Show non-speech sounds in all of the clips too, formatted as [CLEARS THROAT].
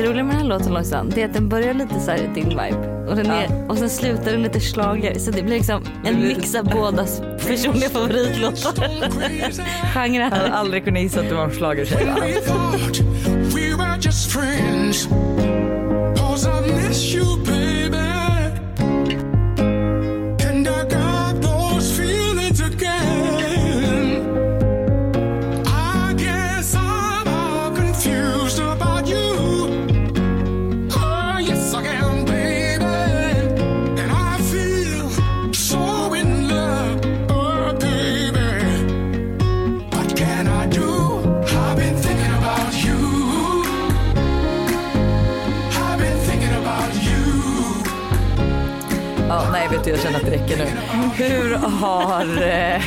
Det roliga med den här låten Lojsan, det är att den börjar lite så här din vibe och, den är, och sen slutar den lite slager så det blir liksom en mix av bådas personliga [LAUGHS] favoritlåtar. Genrer. Jag hade aldrig kunnat gissa att du var en schlagertjej. We räcker nu. Hur har, eh,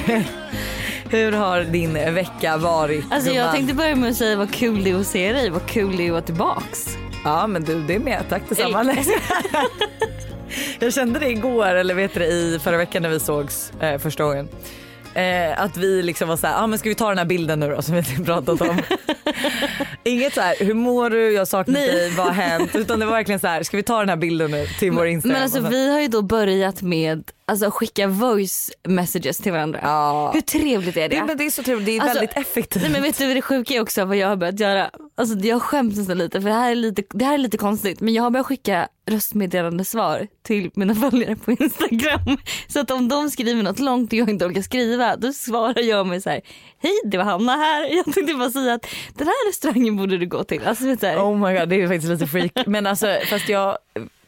hur har din vecka varit? Alltså jag gumman? tänkte börja med att säga vad kul det är att se dig, vad kul det är att vara tillbaks. Ja men du det är med, tack detsamma. [LAUGHS] Jag kände det igår eller vet du i förra veckan när vi sågs eh, första gången. Eh, att vi liksom var så här, ah, men ska vi ta den här bilden nu då som vi har pratat om. [LAUGHS] Inget så här, hur mår du, jag saknar Nej. dig, vad har hänt? Utan det var verkligen så här, ska vi ta den här bilden nu till vår Instagram? Men alltså vi har ju då börjat med alltså, skicka voice messages till varandra. Ja. Hur trevligt är det? det, men det är så trevligt, det är Alltså, väldigt effektivt. Nej men vet du vad det sjuka är också vad jag har börjat göra? Alltså jag skäms nästan lite för det här är lite, det här är lite konstigt men jag har börjat skicka röstmeddelande svar till mina [LAUGHS] följare på Instagram. Så att om de skriver något långt och jag inte orkar skriva då svarar jag med så här Hej det var Hanna här. [LAUGHS] Jag tänkte bara säga att den här restaurangen borde du gå till. Alltså vet du, Oh my god det är faktiskt lite freak. Men alltså fast jag,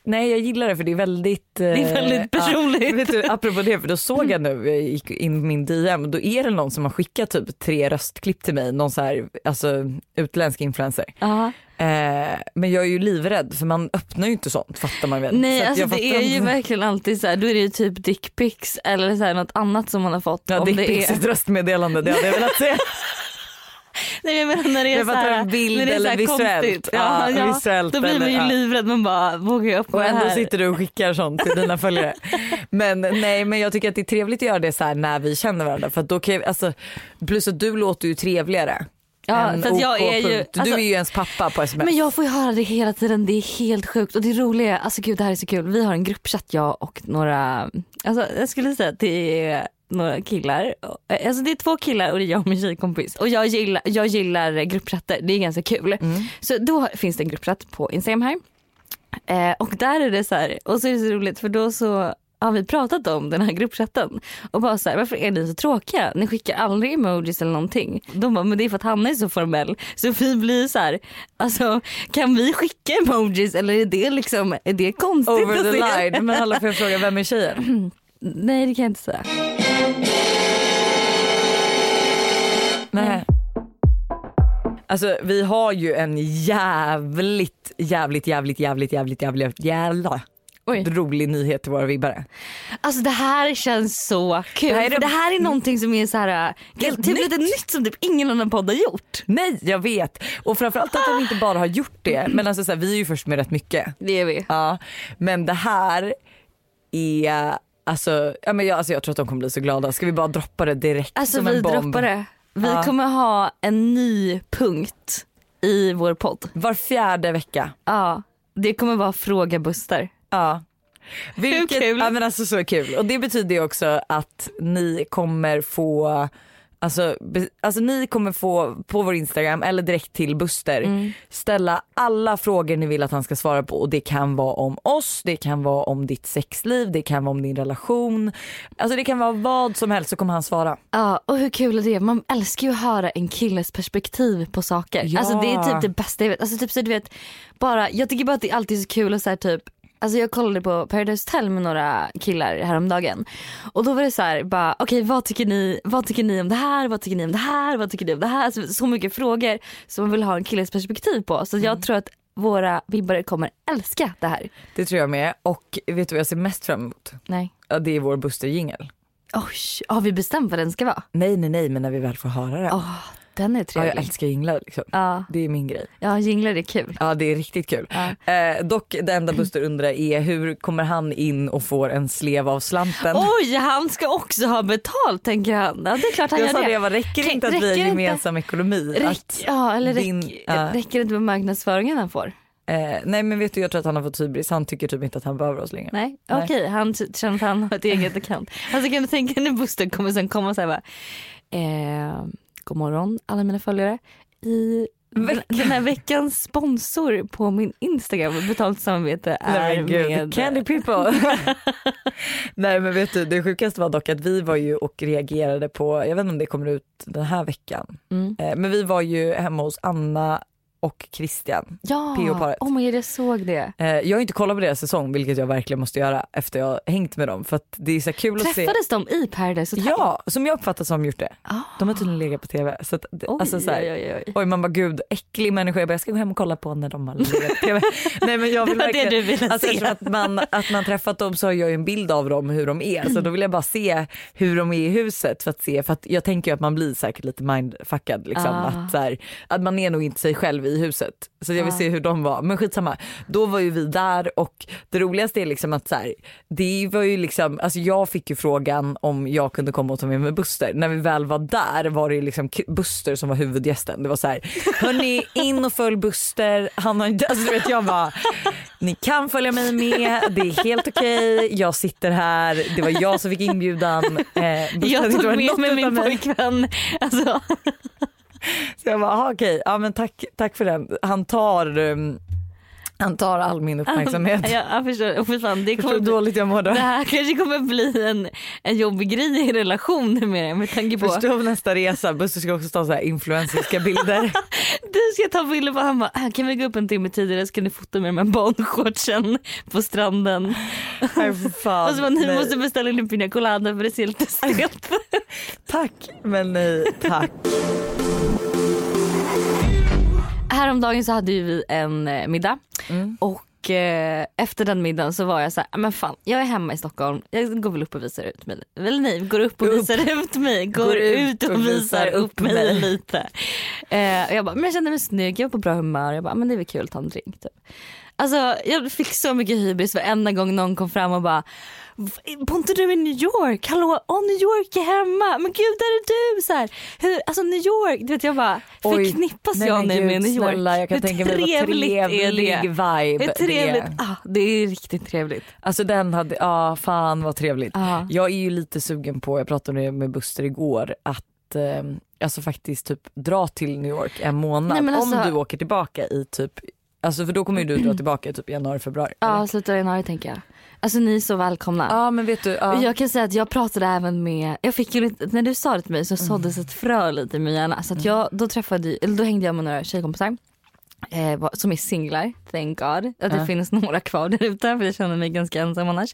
nej jag gillar det för det är väldigt. Det är väldigt personligt. vet du, apropå det för då såg jag nu, jag gick in i min DM, då är det någon som har skickat typ tre röstklipp till mig, någon så här, alltså utländsk influencer. ja. Eh, men jag är ju livrädd för man öppnar ju inte sånt fattar man väl. Nej alltså jag det är ju verkligen alltid så här, då är det ju typ dickpics eller så här, något annat som man har fått. Ja, dickpics, är... ett röstmeddelande, det hade jag velat se. [LAUGHS] [LAUGHS] Nej jag menar när det är Jag så här, en bild när det är så här eller visuellt. konstigt. Ja, Ja, visuellt Då blir man ju eller- livrädd man bara vågar jag öppna Och det ändå här? sitter du och skickar sånt till dina följare. [LAUGHS] Men nej men jag tycker att det är trevligt att göra det så här när vi känner varandra för då kan jag, alltså, plus att du låter ju trevligare. Ja, för att jag är ju- punkt. Du alltså- är ju ens pappa på sms. Men jag får ju höra det hela tiden, det är helt sjukt och det roliga är, alltså gud det här är så kul, vi har en gruppchatt jag och några, alltså jag skulle säga att det är några killar, alltså det är två killar och det är jag och min tjejkompis och jag gillar, jag gillar gruppchatter, det är ganska kul. Så då finns det en gruppchatt på Instagram här eh, och där är det så här, och så är det så roligt för då så har vi pratat om den här gruppchatten och bara så här, varför är ni så tråkiga? Ni skickar aldrig emojis eller någonting. De bara, men det är för att Hanna är så formell. Så vi blir så här, alltså kan vi skicka emojis eller är det liksom, är det konstigt? Over the line. Men alla får jag fråga, vem är tjejen? [CLEARS THROAT] Nej det kan jag inte säga. Nej. Alltså vi har ju en jävligt, jävligt, jävligt, jävligt, jävligt, jävligt, jävla Oj. rolig nyhet till våra vibbare. Alltså det här känns så kul. Det här är för det- det här är någonting som är så här, Helt typ nytt. lite nytt som typ ingen annan podd har gjort. Nej jag vet och framförallt att de inte bara har gjort det men alltså så här, vi är ju först med rätt mycket. Det är vi. Ja, men det här är Alltså, ja, men jag, alltså jag tror att de kommer bli så glada. Ska vi bara droppa det direkt Alltså som vi en bomb? droppar det. Vi Ja. kommer ha en ny punkt i vår podd. Var fjärde vecka. Ja, det kommer vara Fråga Buster. Ja. Vilket, kul? Ja, men alltså så kul. Och det betyder ju också att ni kommer få Alltså, alltså ni kommer få på vår Instagram eller direkt till Buster Mm. ställa alla frågor ni vill att han ska svara på och det kan vara om oss, det kan vara om ditt sexliv, det kan vara om din relation. Alltså det kan vara vad som helst så kommer han svara. Ja, och hur kul är det? Man älskar ju att höra en killes perspektiv på saker. Ja. Alltså det är typ det bästa jag vet. Alltså typ så du vet, bara, jag tycker bara att det är alltid så kul att så här, typ Alltså jag kollade på Paradise Hotel med några killar häromdagen och då var det så här bara okej vad tycker ni, vad tycker ni om det här, vad tycker ni om det här, vad tycker ni om det här? Alltså, så mycket frågor som man vill ha en killes perspektiv på så jag tror att våra vibbare kommer älska det här. Det tror jag med och vet du vad jag ser mest fram emot? Nej. Ja, det är vår Buster-jingel. Oj, har vi bestämt vad den ska vara? Nej nej nej men när vi väl får höra den. Åh, den är ja, jag trevlig. älskar jinglar liksom. Ja, Det är min grej. ja jinglar är kul. Ja det är riktigt kul. Ja. Eh, dock det enda Buster undrar är hur kommer han in och får en slev av slanten? Oj, han ska också ha betalt tänker han. Ja, det är klart han jag gör sa det, det. räcker det inte att vi har inte- gemensam ekonomi? Räck, Att, ja, eller räck, din- ja. räcker det inte med marknadsföringen han får? Eh, nej men vet du jag tror att han har fått hybris, han tycker typ inte att han behöver oss längre. Nej, okej han t- känner att han har ett eget account. Alltså kan du tänka dig när Buster kommer sen komma och säga bara, eh, god morgon alla mina följare. I den, den här veckans sponsor på min Instagram, betalt samarbete är Nej med candy people. [LAUGHS] Nej men vet du det sjukaste var dock att vi var ju och reagerade på, jag vet inte om det kommer ut den här veckan, Mm. eh, men vi var ju hemma hos Anna och Christian. Ja, PO-paret. oh my god jag såg det. Eh, jag har inte kollat på deras säsong vilket jag verkligen måste göra efter jag har hängt med dem för att det är så kul att se. Träffades de i Paradise Hotel? Ja, som jag uppfattat som gjort det. Ah. De har tydligen legat på tv. Så att, Oj, alltså, så här, oj, oj, oj. Oj man bara gud äcklig människa. Jag bara jag ska gå hem och kolla på när de har legat på tv. [LAUGHS] Nej men jag vill Det var det du ville alltså, se. att man, att man träffat dem så har jag ju en bild av dem hur de är. Så då vill jag bara se hur de är i huset för att se. För att jag tänker ju att man blir säkert lite mindfuckad liksom. Ah. Att, så här, att man är nog inte sig själv i huset. Så jag vill se hur de var. Men skitsamma. Då var ju vi där och det roligaste är liksom att så här, det var ju liksom, alltså jag fick ju frågan om jag kunde komma och ta med mig Buster. När vi väl var där var det liksom Buster som var huvudgästen. Det var så här, hörni in och följ Buster. Han har inte, alltså du vet jag bara, ni kan följa mig med, det är helt okej. Jag sitter här, det var jag som fick inbjudan. Eh, Jag tog med mig min pojkvän. Alltså, [LAUGHS] Så jag bara, aha, okej, ja men tack, tack för den. Han tar, um, han tar all min uppmärksamhet. ja, jag förstår. Och för fan, det, Förstår kommer dåligt jag mår då? det här kanske kommer bli en, en jobbig grej i relationen med med tanke på Förstå nästa resa, Buster ska också ta så här influencerska bilder. [LAUGHS] du ska ta bilder på han bara, "Ah, kan vi gå upp en timme tidigare så kan du fota med de här barnshortsen på stranden. Nej, för fan, [LAUGHS] och så bara, ni nej. måste beställa en pina colada för det ser lite stelt Tack men nej tack. Häromdagen så hade vi en eh, middag Mm. och eh, efter den middagen så var jag så här, "Ah, men fan jag är hemma i Stockholm, jag går väl upp och visar ut mig. Eller nej, går upp och Upp. visar ut mig, går, Går ut och visar upp mig, mig. lite. Eh, och jag bara, men jag kände mig snygg, jag var på bra humör, jag bara, "Ah, men det är väl kul att ta en drink typ. Alltså jag fick så mycket hybris varenda gång någon kom fram och bara Bor inte du i New York? Hallå, åh New York är hemma, men gud där är du! Så här, hur, alltså New York, du vet jag bara Oj, förknippas nej, jag gud, med New York? Snälla, jag kan Hur tänka mig vad trevlig är det? vibe Det är trevligt, det är. ah, det är riktigt trevligt. Alltså den hade, ja fan vad trevligt. Ah. Jag är ju lite sugen på, jag pratade med- med Buster igår, att eh, alltså faktiskt typ dra till New York en månad Nej, alltså- om du åker tillbaka i typ, alltså för då kommer ju du dra tillbaka i typ januari, februari. eller? Ja, slutet av januari tänker jag. Alltså ni är så välkomna. Ja men vet du, ja. Jag kan säga att jag pratade även med, jag fick ju när du sa det till mig så såddes ett frö lite i min hjärna. Så att jag, då träffade, eller då hängde jag med några tjejkompisar. Eh, som är singlar, thank God. Att det Ja. finns några kvar där ute för jag känner mig ganska ensam annars.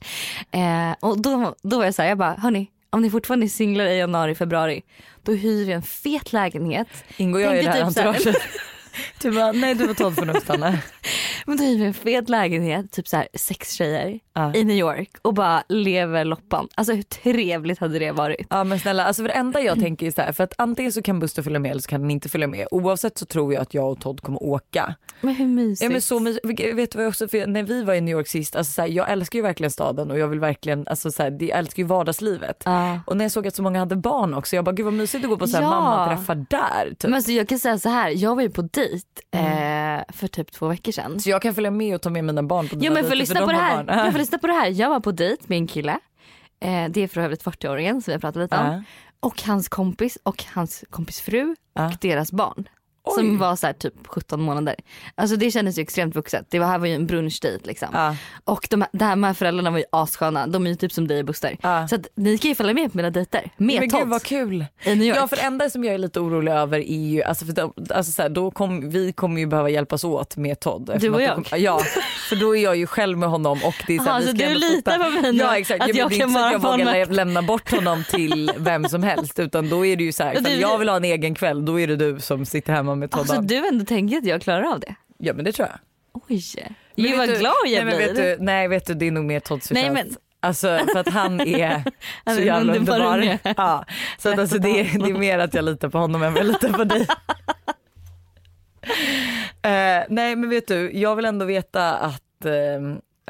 Eh, och då, då var jag såhär, jag bara hörni om ni fortfarande är singlar i januari, februari då hyr vi en fet lägenhet. ingår jag i det här typ entouraget? [LAUGHS] [LAUGHS] Du bara, nej du var 12 förnuft Anna. [LAUGHS] Men då hyr en fet lägenhet, typ så här sex tjejer Ja. i New York och bara lever loppan. Alltså hur trevligt hade det varit? Ja men snälla, alltså för det enda jag tänker är så här, för att antingen så kan Buster följa med eller så kan han inte följa med. Oavsett så tror jag att jag och Todd kommer åka. Men hur mysigt? Ja men så mys- vet du vad jag också, för när vi var i New York sist, alltså så här, jag älskar ju verkligen staden och jag vill verkligen, alltså så här, jag älskar ju vardagslivet. Ja. Och när jag såg att så många hade barn också, jag bara gud vad mysigt att gå på så här Ja. mammaträffar där. Typ. Men alltså jag kan säga så här, jag var ju på dejt eh, för typ två veckor sedan. Så jag kan följa med och ta med mina barn på Jo dina men för lyssna på det här. Jag får lyssna på det här. Jag var på dejt med en kille. Eh, det är för övrigt 40-åringen som vi har pratat lite om. Ja. Och hans kompis och hans kompis fru Ja. och deras barn. Oj. Som var så här typ 17 månader. Alltså det kändes ju extremt vuxet. Det var, här var ju en brunchdejt liksom. Ja. Och de, här- de här föräldrarna var ju assköna. De är ju typ som dig och Buster. Ja. Så att ni kan ju följa med på mina dejter. Med Men gud vad kul. i New York. Ja för det enda som jag är lite orolig över är ju, alltså för de, alltså så här, då kom, vi kommer ju behöva hjälpas åt med Todd. eftersom och jag? då Kom, ja för då är jag ju själv med honom och det är så, här, Aha, så ska du litar på mig nu? Ja exakt, Att jag det är kan att jag vara vågar lä- lämna bort honom till vem som helst utan då är det ju så här, [LAUGHS] ifall du- jag vill ha en egen kväll då är det du som sitter hemma med Todd. Alltså du ändå tänker att jag klarar av det? Ja men det tror jag. Oj. Men Gud vad du- glad jag nej, blir. vet du, nej vet du det är nog mer Todds förtjänst. men- Alltså för att han är [LAUGHS] Han så jävla underbar. [LAUGHS] Ja, så att alltså, det, är, det är mer att jag litar på honom än vad jag litar på dig. [LAUGHS] Eh, nej men vet du, jag vill ändå veta att eh,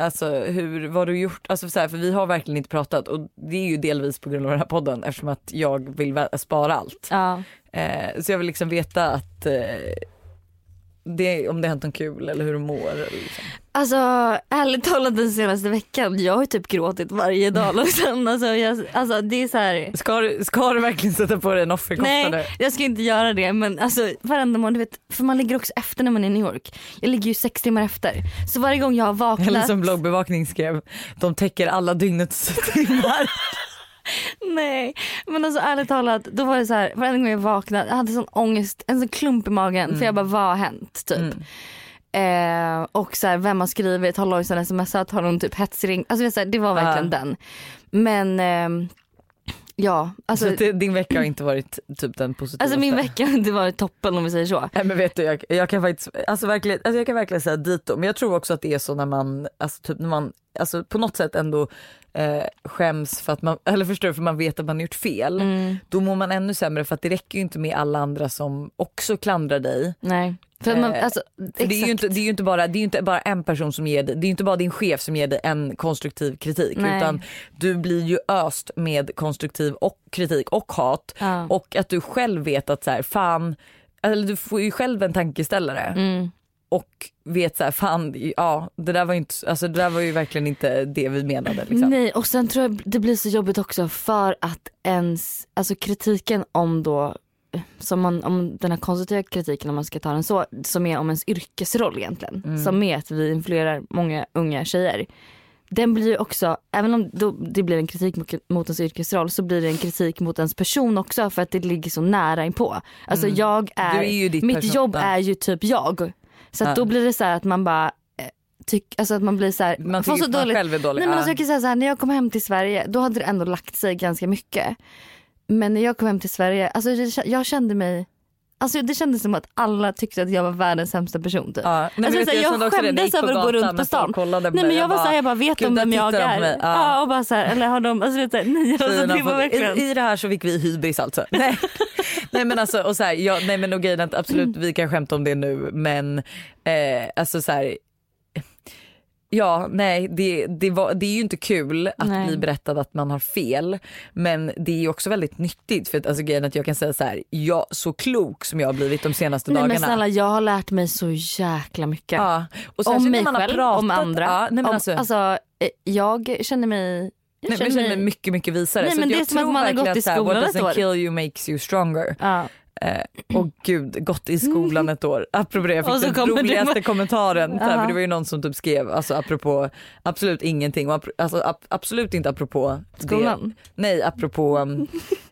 Alltså hur, vad du gjort, alltså så här, för vi har verkligen inte pratat och det är ju delvis på grund av den här podden eftersom att jag vill spara allt. Ja. Eh, så jag vill liksom veta att, eh, det, om det har hänt något kul eller hur du mår. Liksom. Alltså ärligt talat den senaste veckan, jag har ju typ gråtit varje dag [LAUGHS] liksom. alltså, jag, alltså det är så här. Ska, du, ska du verkligen sätta på dig en offerkofta? Nej jag ska inte göra det men alltså varenda morgon, du vet, för man ligger också efter när man är i New York. Jag ligger ju sex timmar efter. Så varje gång jag har vaknat. Eller som bloggbevakning skrev, de täcker alla dygnets [LAUGHS] timmar. Nej men alltså ärligt talat då var det så här varenda gång jag vaknade jag hade sån ångest, en sån klump i magen för jag bara vad har hänt typ. Mm. Eh, och så här, vem har skrivit, har Lojsan smsat, har hon typ hetsring, alltså det, här, var verkligen Ja. den. Men ehm, ja, alltså, så det, din vecka har inte varit typ den positiva. alltså min vecka har inte varit toppen om vi säger så. Nej men vet du jag, jag kan faktiskt, alltså verkligen, alltså jag kan verkligen säga dito men jag tror också att det är så när man, alltså typ när man, alltså på något sätt ändå eh, skäms för att man, [LAUGHS] eller förstår för man vet att man har gjort fel. Mm, Då mår man ännu sämre för att det räcker ju inte med alla andra som också klandrar dig. nej. För man, Eh, alltså, För det är, ju inte, det är inte bara, det är inte bara en person som ger dig, det är inte bara din chef som ger dig en konstruktiv kritik Nej. utan du blir ju öst med konstruktiv och kritik och hat Ja. och att du själv vet att så här, fan, eller du får ju själv en tankeställare Mm. Och vet så här, fan ja det där var inte, alltså det där var ju verkligen inte det vi menade liksom. Nej och sen tror jag det blir så jobbigt också för att ens, alltså kritiken om då som man, om den här konstruktiva kritiken om man ska ta den så, som är om ens yrkesroll egentligen. Mm. Som är att vi influerar många unga tjejer. Den blir ju också, även om då det blir en kritik mot, ens yrkesroll så blir det en kritik mot ens person också för att det ligger så nära inpå. Alltså jag är, Mm. Du är ditt mitt person- jobb ja. är ju typ jag. Så Ja. då blir det så här att man bara eh, Tyck, alltså att man blir så här, Man får så man dåligt själv är dålig. Nej men alltså jag kan säga så här, när jag kom hem till Sverige då hade det ändå lagt sig ganska mycket. Men när jag kom hem till Sverige, alltså jag kände mig, alltså det kändes som att alla tyckte att jag var världens sämsta person typ. Ja, nej, men Alltså, jag när skämdes över att gå runt på stan. Nej men jag var såhär, jag bara vet de vem jag är? Ja. Ja. och bara så här, eller har de, alltså vet nej alltså det var verkligen. I, I det här så fick vi hybris alltså. [LAUGHS] Nej, nej men alltså och så här, ja, nej men och grejen är att absolut [CLEARS THROAT] vi kan skämta om det nu men eh, alltså så här. Ja, nej det, det, var, det är ju inte kul att Nej. bli berättad att man har fel men det är ju också väldigt nyttigt för att alltså, grejen att jag kan säga så här, jag, så klok som jag har blivit de senaste Nej dagarna. men snälla jag har lärt mig så jäkla mycket. ja. och om mig själv, pratat, om andra. Ja, nej, men om, alltså, alltså, eh, jag känner mig jag nej, men jag känner mig mycket mycket visare. Nej, så men att det jag är som att man har gått i så skolan ett år. kill you makes you stronger. ja. Eh, och gud, gått i skolan ett år. Apropå det, jag fick den roligaste med- kommentaren. Aha. för det var ju någon som typ skrev, alltså apropå absolut ingenting. Och alltså, ap- absolut inte apropå Skolan? Det, nej, apropå um,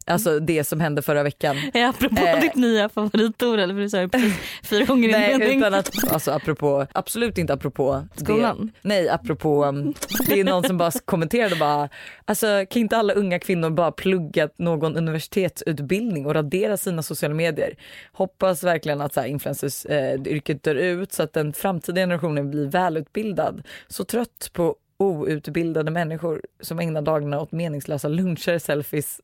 alltså, det som hände förra veckan. Eh, Apropå Eh. ditt nya favoritord eller för du sa det precis [LAUGHS] fyra gånger Nej, mening. utan att, alltså apropå, absolut inte apropå Skolan? Det. Nej, apropå, um, det är någon som bara kommenterade bara, alltså kan inte alla unga kvinnor bara plugga någon universitetsutbildning och radera sina sociala medier? Hoppas verkligen att så här, influencers eh, yrket dör ut så att den framtida generationen blir välutbildad. Så trött på outbildade människor som ägnar dagarna åt meningslösa luncher, selfies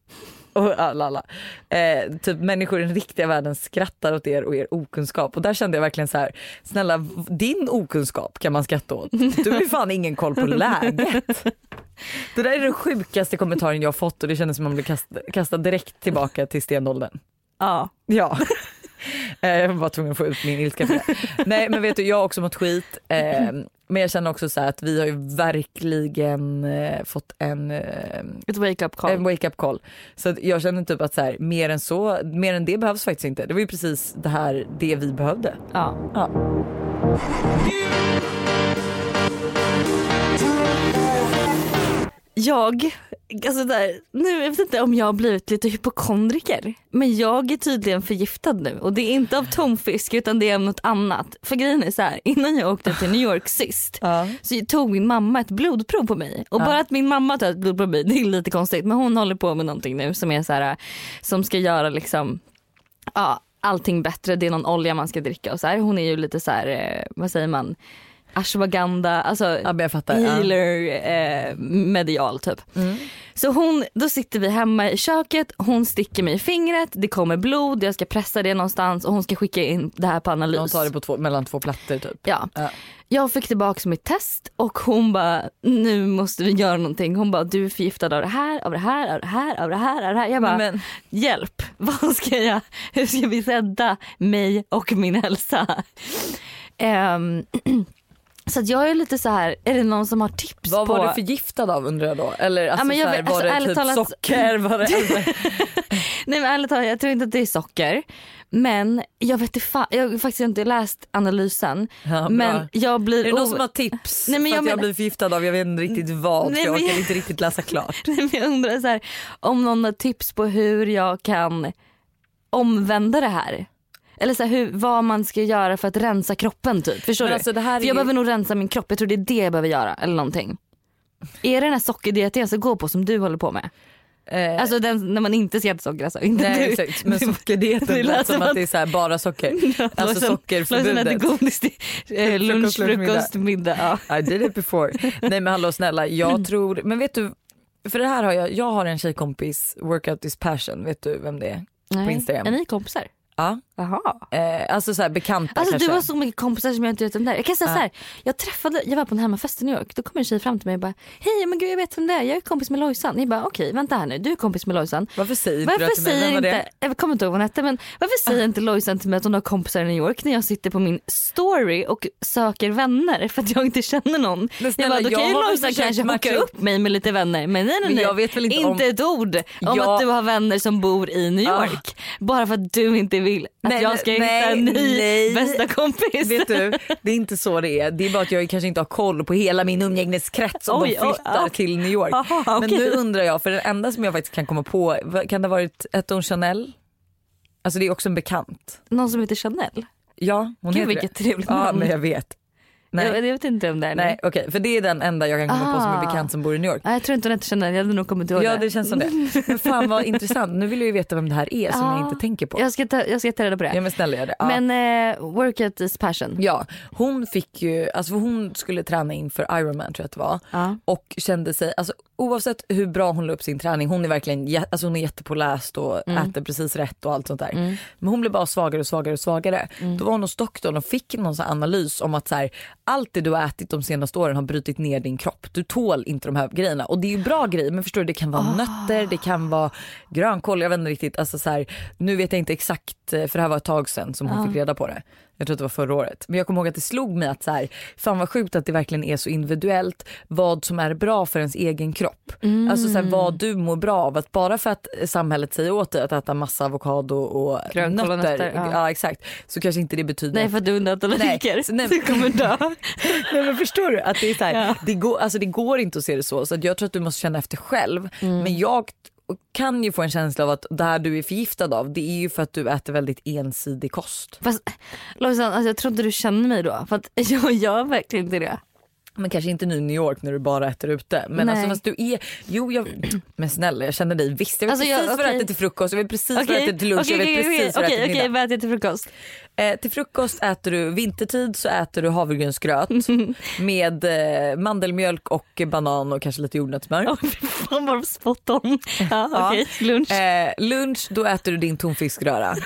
och alla, alla. Eh, typ människor i den riktiga världen skrattar åt er och er okunskap och där kände jag verkligen så här, snälla din okunskap kan man skratta åt. Du har ju fan ingen koll på läget. Det där är den sjukaste kommentaren jag har fått och det kändes som att man blev kastad, kastad direkt tillbaka till stenåldern. Ja. Ja. Eh, Jag var bara tvungen att få ut min ilska för det. Nej men vet du jag har också mått skit. Eh, men jag känner också så att vi har ju verkligen eh, fått en, Ett wake up call. en wake up call. Så jag känner typ att så här, mer än så, mer än det behövs faktiskt inte. Det var ju precis det här det vi behövde. ja. Ja. Jag, alltså där, nu jag vet inte om jag har blivit lite hypokondriker. Men jag är tydligen förgiftad nu och det är inte av tonfisk utan det är av något annat. För grejen är så här, innan jag åkte till New York sist Ja. så tog min mamma ett blodprov på mig. Och bara att min mamma tar ett blodprov på mig det är lite konstigt men hon håller på med någonting nu som är så här, som ska göra liksom ja, allting bättre. Det är någon olja man ska dricka och så här. Hon är ju lite så här, eh, vad säger man? Ashwagandha, alltså Ja, jag fattar. Ja. healer eh, medial typ. Mm. Så hon, då sitter vi hemma i köket, hon sticker mig i fingret, det kommer blod, jag ska pressa det någonstans och hon ska skicka in det här på analys. De tar det på två, mellan två plattor typ. Ja. Ja. Jag fick tillbaka mitt test och hon bara nu måste vi göra någonting. Hon bara du är förgiftad av det här, av det här, av det här, av det här, av det här. Jag bara Men, hjälp, [LAUGHS] vad ska jag, hur ska vi rädda mig och min hälsa? Ehm, [CLEARS THROAT] så jag är lite så här, är det någon som har tips vad på var du förgiftad av undrar jag då? Eller alltså, men jag så här, vet- var alltså, det typ talat- socker? Var det, alltså, [LAUGHS] Nej men ärligt talat jag tror inte att det är socker. Men jag vet inte jag har faktiskt inte läst analysen. ja, men jag blir är det någon som har tips? Nej, men jag att jag men- blir förgiftad av, jag vet inte riktigt vad, Nej, jag orkar jag- inte riktigt läsa klart. [LAUGHS] Nej, men jag undrar så här, om någon har tips på hur jag kan omvända det här. Eller så här, hur, vad man ska göra för att rensa kroppen typ. Förstår Men du? alltså, det här för är jag behöver nog rensa min kropp, jag tror det är det jag behöver göra eller någonting. Är det den här sockerdieten jag ska gå på som du håller på med? Eh, Alltså den när man inte ska äta socker alltså. Inte nej du. exakt, men sockerdieten [LAUGHS] det lät som som att att- det är så här bara socker. [LAUGHS] Alltså Lojsan sockerförbudet. äter godis till eh, [LAUGHS] lunch, Frukost, middag. Ja. I did it before. Nej men hallå snälla, jag tror, men vet du, för det här har jag, jag har en tjejkompis, workout is passion, vet du vem det är? Nej. Instagram. Är ni kompisar? Ja, Jaha. eh, alltså så här bekanta Alltså kanske. du har så mycket kompisar som jag inte vet vem det är. Jag kan säga Ja. så här, jag träffade, jag var på en hemmafest i New York, då kom en tjej fram till mig och bara Hej men gud jag vet vem det är, jag är kompis med Lojsan. Jag bara okej vänta här nu, du är kompis med Lojsan. Varför säger inte du Varför till mig, säger vem var inte, det? jag kommer inte ihåg vad hon hette men varför säger inte Lojsan till mig att hon har kompisar i New York när jag sitter på min story och söker vänner för att jag inte känner någon. Men Jag snälla, bara, då jag kan ju Lojsan kanske hooka upp- mig med lite vänner men nej nej Men nej. jag vet väl inte om- ett ord om Ja. att du har vänner som bor i New Ah. York. Bara för att du inte vill att Nej, jag nej, ska hitta nej, en ny nej. bästa kompis. Vet du, det är inte så det är. Det är bara att jag kanske inte har koll på hela min umgängeskrets om Oj, de oj, flyttar ja. till New York. Aha, Men okej. nu undrar jag, för det enda som jag faktiskt kan komma på, kan det ha varit, hette hon Chanel? Alltså det är också en bekant. Någon som heter Chanel. Ja, hon Gud heter vilket det. trevligt Ja namn. men jag vet. Nej, Jag, jag vet inte om det är nej okej för det är den enda jag kan komma på som är Ah. bekant som bor i New York. Nej, jag tror inte hon heter Chanel, jag hade nog kommit ihåg Ja det. det känns som det. Men [LAUGHS] fan vad intressant, nu vill jag ju veta vem det här är som Ja. jag inte tänker på. Jag ska ta, jag ska ta reda på det. Ja men snälla gör det. Ja. Men eh, workout is passion. Ja, hon fick ju, alltså hon skulle träna inför Ironman tror jag att det var Ja. och kände sig, alltså oavsett hur bra hon la upp sin träning, hon är verkligen alltså hon är jättepåläst och Mm. äter precis rätt och allt sånt där. Men hon blev bara svagare och svagare och svagare. Mm. Då var hon hos doktorn och fick någon analys om att så här, allt det du har ätit de senaste åren har brutit ner din kropp. Du tål inte de här grejerna och det är ju bra grejer men förstår du det kan vara Ah. nötter, det kan vara grönkål, jag vet inte riktigt, alltså så här, nu vet jag inte exakt eh, för det här var ett tag sedan som hon Ah. fick reda på det. Jag tror att det var förra året. Men jag kommer ihåg att det slog mig att så här, fan vad sjukt att det verkligen är så individuellt vad som är bra för ens egen kropp. Mm. Alltså så här, vad du mår bra av. Att bara för att samhället säger åt dig att äta massa avokado och Grönkål nötter, nötter, ja. ja. exakt, så kanske inte det betyder Nej för att du du Nej, nej- Du kommer dö. [LAUGHS] Nej men förstår du att det är så här, Ja. det, går, alltså det går inte att se det så så att jag tror att du måste känna efter själv. Mm. Men jag kan ju få en känsla av att det här du är förgiftad av det är ju för att du äter väldigt ensidig kost. Fast Lojsan, alltså, jag tror inte du känner mig då. För att [LAUGHS] jag gör verkligen inte det. Men kanske inte nu i New York när du bara äter ute. Men Nej. alltså fast du är, jo jag, [CLEARS THROAT] men snälla jag känner dig visst. Jag vet Alltså, jag- precis vad du okej. äter till frukost, jag vet precis vad du Okej, äter till lunch, okej, jag vet okej, precis vad du okej, äter till okej, middag. vad äter jag till frukost? Eh, till frukost äter du, vintertid så äter du havregrynsgröt [LAUGHS] med eh, mandelmjölk och banan och kanske lite jordnötssmör. Fy fan vad spot on. Ja, [LAUGHS] Ja. okej, lunch. Eh, lunch då äter du din tonfiskröra. [LAUGHS]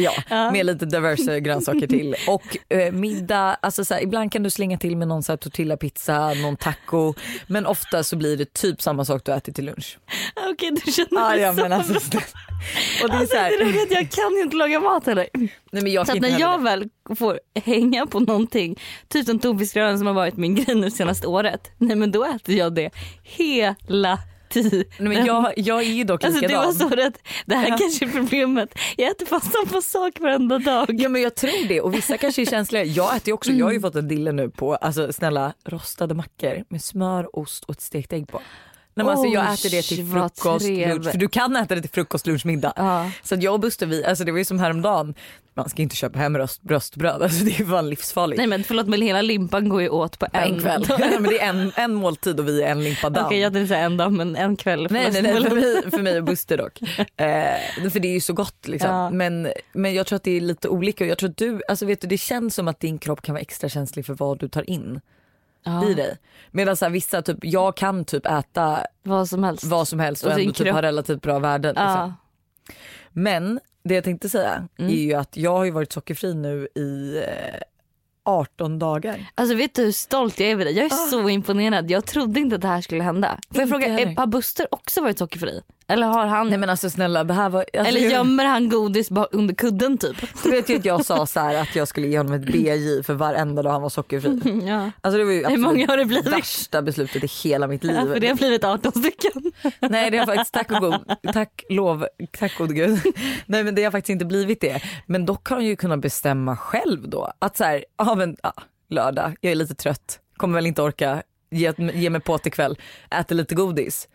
Ja, Ja. med lite diverse grönsaker till. [LAUGHS] Och eh, middag, alltså så här, ibland kan du slänga till med någon så här tortillapizza, någon taco. Men ofta så blir det typ samma sak du äter till lunch. Okej du känner mig ja, så men alltså, bra. [LAUGHS] och det är Alltså, så här, det är att jag kan ju inte laga mat heller. nej men jag Så när jag väl får hänga på någonting, typ som tonfiskröran som har varit min grej nu senaste året, nej men då äter jag det hela tiden. Nej, men jag, jag är ju dock Alltså det var likadan. så rätt, det här Ja. kanske är problemet, jag äter fast samma sak varenda dag. Ja men jag tror det och vissa kanske är känsliga. Jag äter ju också, jag har ju fått en dille nu på alltså snälla rostade mackor med smör, ost och ett stekt ägg på. Nej, men alltså, jag äter det till frukost, lunch. För du kan äta det till frukost, lunch, middag. Ja. Så att jag och Buster, vi, alltså det var ju som häromdagen. Man ska inte köpa hem röst, bröstbröd, alltså det är fan livsfarligt. Nej men förlåt men hela limpan går ju åt på På en kväll. men det är en, en måltid och vi är en limpa down. Okej jag tänkte säga en dag men en kväll. Nej, nej, nej för, mig, för mig och Buster dock. [LAUGHS] Eh, för det är ju så gott liksom. Ja. Men, men jag tror att det är lite olika. Jag tror att du, alltså vet du, det känns som att din kropp kan vara extra känslig för vad du tar in ja, i dig. Medan så här, vissa, typ, jag kan typ äta Vad som helst. vad som helst och Och ändå typ ha relativt bra värden. Liksom. ja. Men det jag tänkte säga Mm. är ju att jag har ju varit sockerfri nu i eh, 18 dagar. Alltså vet du hur stolt jag är över dig? Jag är så imponerad. Jag trodde inte att det här skulle hända. Får jag fråga, har Buster också varit sockerfri? Eller har han Nej men alltså snälla det här var... Alltså, Eller gömmer han godis under kudden typ? Du vet ju att jag sa så här att jag skulle ge honom ett BJ för varenda dag han var sockerfri. [LAUGHS] Ja. Alltså det var ju Hur många har det blivit? värsta beslutet i hela mitt liv. Ja, för det har blivit 18 stycken. [LAUGHS] Nej det har faktiskt, tack och god, tack lov, tack gode gud. [LAUGHS] Nej men det har faktiskt inte blivit det. Men dock har han ju kunnat bestämma själv då. Att så här, ja men ja, lördag, jag är lite trött, kommer väl inte orka ge, ge mig på till kväll, äter lite godis.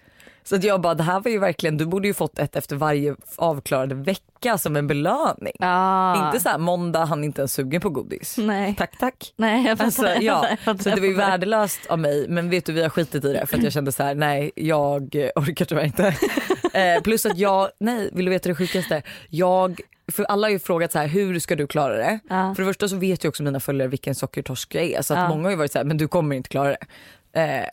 Så att jag bara, det här var ju verkligen, du borde ju fått ett efter varje avklarade vecka som en belöning. Ja. Inte så här måndag, han är inte ens sugen på godis. Nej. Tack tack. Nej jag fattar. Alltså, jag ja, jag fattar, så det var ju värdelöst av mig men vet du vi har skitit i det för att jag kände så här: nej jag orkar tyvärr inte. [LAUGHS] eh, plus att jag, nej vill du veta det sjukaste? Jag, för alla har ju frågat så här: hur ska du klara det? Ja. För det första så vet ju också mina följare vilken sockertorsk jag är så att Ja. många har ju varit så här, men du kommer inte klara det. Eh,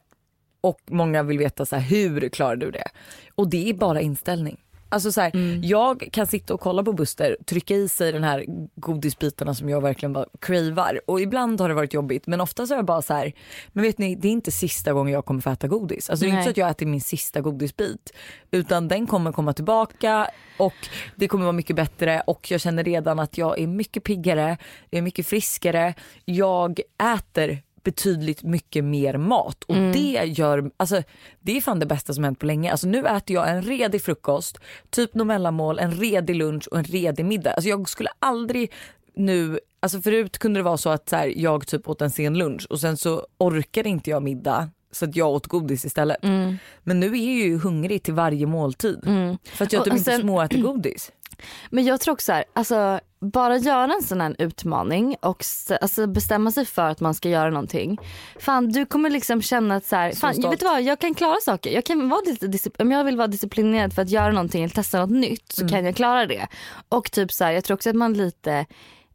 och många vill veta så här, hur klarar du det? Och det är bara inställning. Alltså så här, Mm. Jag kan sitta och kolla på Buster, trycka i sig den här godisbitarna som jag verkligen bara cravar och ibland har det varit jobbigt men ofta så är jag bara så här, men vet ni det är inte sista gången jag kommer få äta godis. Alltså det är inte så att jag äter min sista godisbit utan den kommer komma tillbaka och det kommer vara mycket bättre och jag känner redan att jag är mycket piggare, jag är mycket friskare, jag äter betydligt mycket mer mat och det gör, alltså det är fan det bästa som hänt på länge. Alltså nu äter jag en redig frukost, typ något mellanmål, en redig lunch och en redig middag. Alltså jag skulle aldrig nu, alltså förut kunde det vara så att så här, jag typ åt en sen lunch och sen så orkade inte jag middag så att jag åt godis istället. Men nu är jag ju hungrig till varje måltid för att jag Och- typ och inte sen- småäter godis. Men jag tror också så här, alltså bara göra en sån här utmaning och alltså, bestämma sig för att man ska göra någonting. Fan du kommer liksom känna att så här, fan, stolt. vet du vad, jag kan klara saker. Jag kan vara lite om jag vill vara disciplinerad för att göra någonting eller testa något nytt Mm. så kan jag klara det. Och typ så här, jag tror också att man lite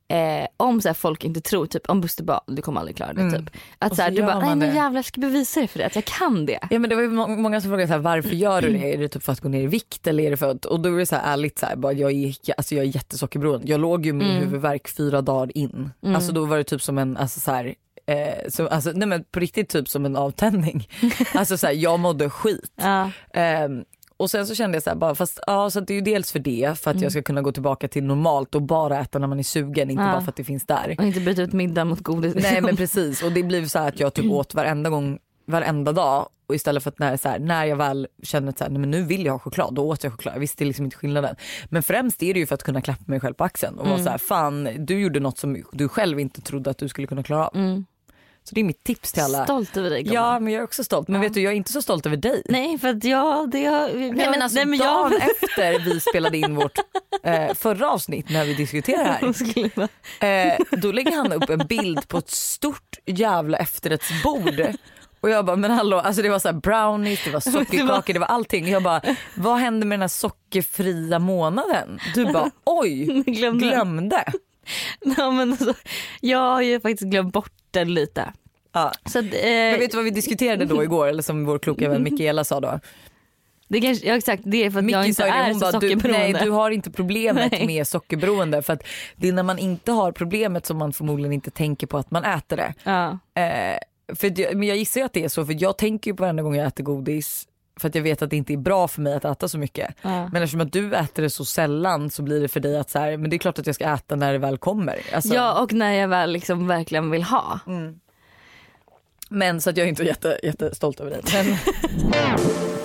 Eh, om så folk inte tror, typ om Buster bara du kommer aldrig klara det. Typ. Att så här, du bara, nej men jävlar jag ska bevisa det för dig att jag kan det. Ja men det var ju må- många som frågade så här, varför gör du det? Är det typ för att gå ner i vikt eller är det för att, och då är det så här ärligt så här, bara, jag, är, alltså, jag är jättesockerberoende. Jag låg ju med Mm. huvudvärk fyra dagar in. Alltså då var det typ som en, alltså så här, eh, så, alltså, nej men på riktigt typ som en avtändning. [LAUGHS] alltså så här, jag mådde skit. Ja. Ehm, och sen så kände jag så här, bara, fast ja, så det är ju dels för det, för att jag ska kunna gå tillbaka till normalt och bara äta när man är sugen, inte Ja. bara för att det finns där. Och inte byta ut middag mot godis. Nej liksom. men [LAUGHS] precis och det blev så här att jag typ åt varenda gång, varenda dag och istället för att när, så här, när jag väl känner att så här, nej, men nu vill jag ha choklad, då åt jag choklad. Jag visste liksom inte skillnaden. Men främst är det ju för att kunna klappa mig själv på axeln och vara så här, fan du gjorde något som du själv inte trodde att du skulle kunna klara av. Mm. Så det är mitt tips till alla. Stolt över dig gumman. Ja men jag är också stolt men vet du jag är inte så stolt över dig. Nej för att jag, det har, Nej men alltså nej, men dagen jag, efter vi spelade in vårt [LAUGHS] eh, förra avsnitt när vi diskuterade det här. Eh, då lägger han upp en bild på ett stort jävla efterrättsbord. Och jag bara, men hallå, alltså det var så här brownies, det var [LAUGHS] sockerkakor, det var allting. Jag bara, vad hände med den här sockerfria månaden? Du bara, [LAUGHS] oj, glömde. glömde. Ja, men alltså, jag har ju faktiskt glömt bort den lite. Ja. Så eh, Men vet du vad vi diskuterade då igår, eller som vår kloka vän Mikaela sa då? det kanske, ja, exakt, det är för att jag Micke inte är så bara, du, sockerberoende. nej du har inte problemet Nej. med sockerberoende för att det är när man inte har problemet som man förmodligen inte tänker på att man äter det. ja. Eh, för jag, men jag gissar ju att det är så för jag tänker ju på varenda gång jag äter godis för att jag vet att det inte är bra för mig att äta så mycket. Ja. Men eftersom att du äter det så sällan så blir det för dig att så här, men det är klart att jag ska äta när det väl kommer. Alltså, ja och när jag väl liksom verkligen vill ha. Men så att jag är inte jätte, jättestolt över dig. Men... [LAUGHS]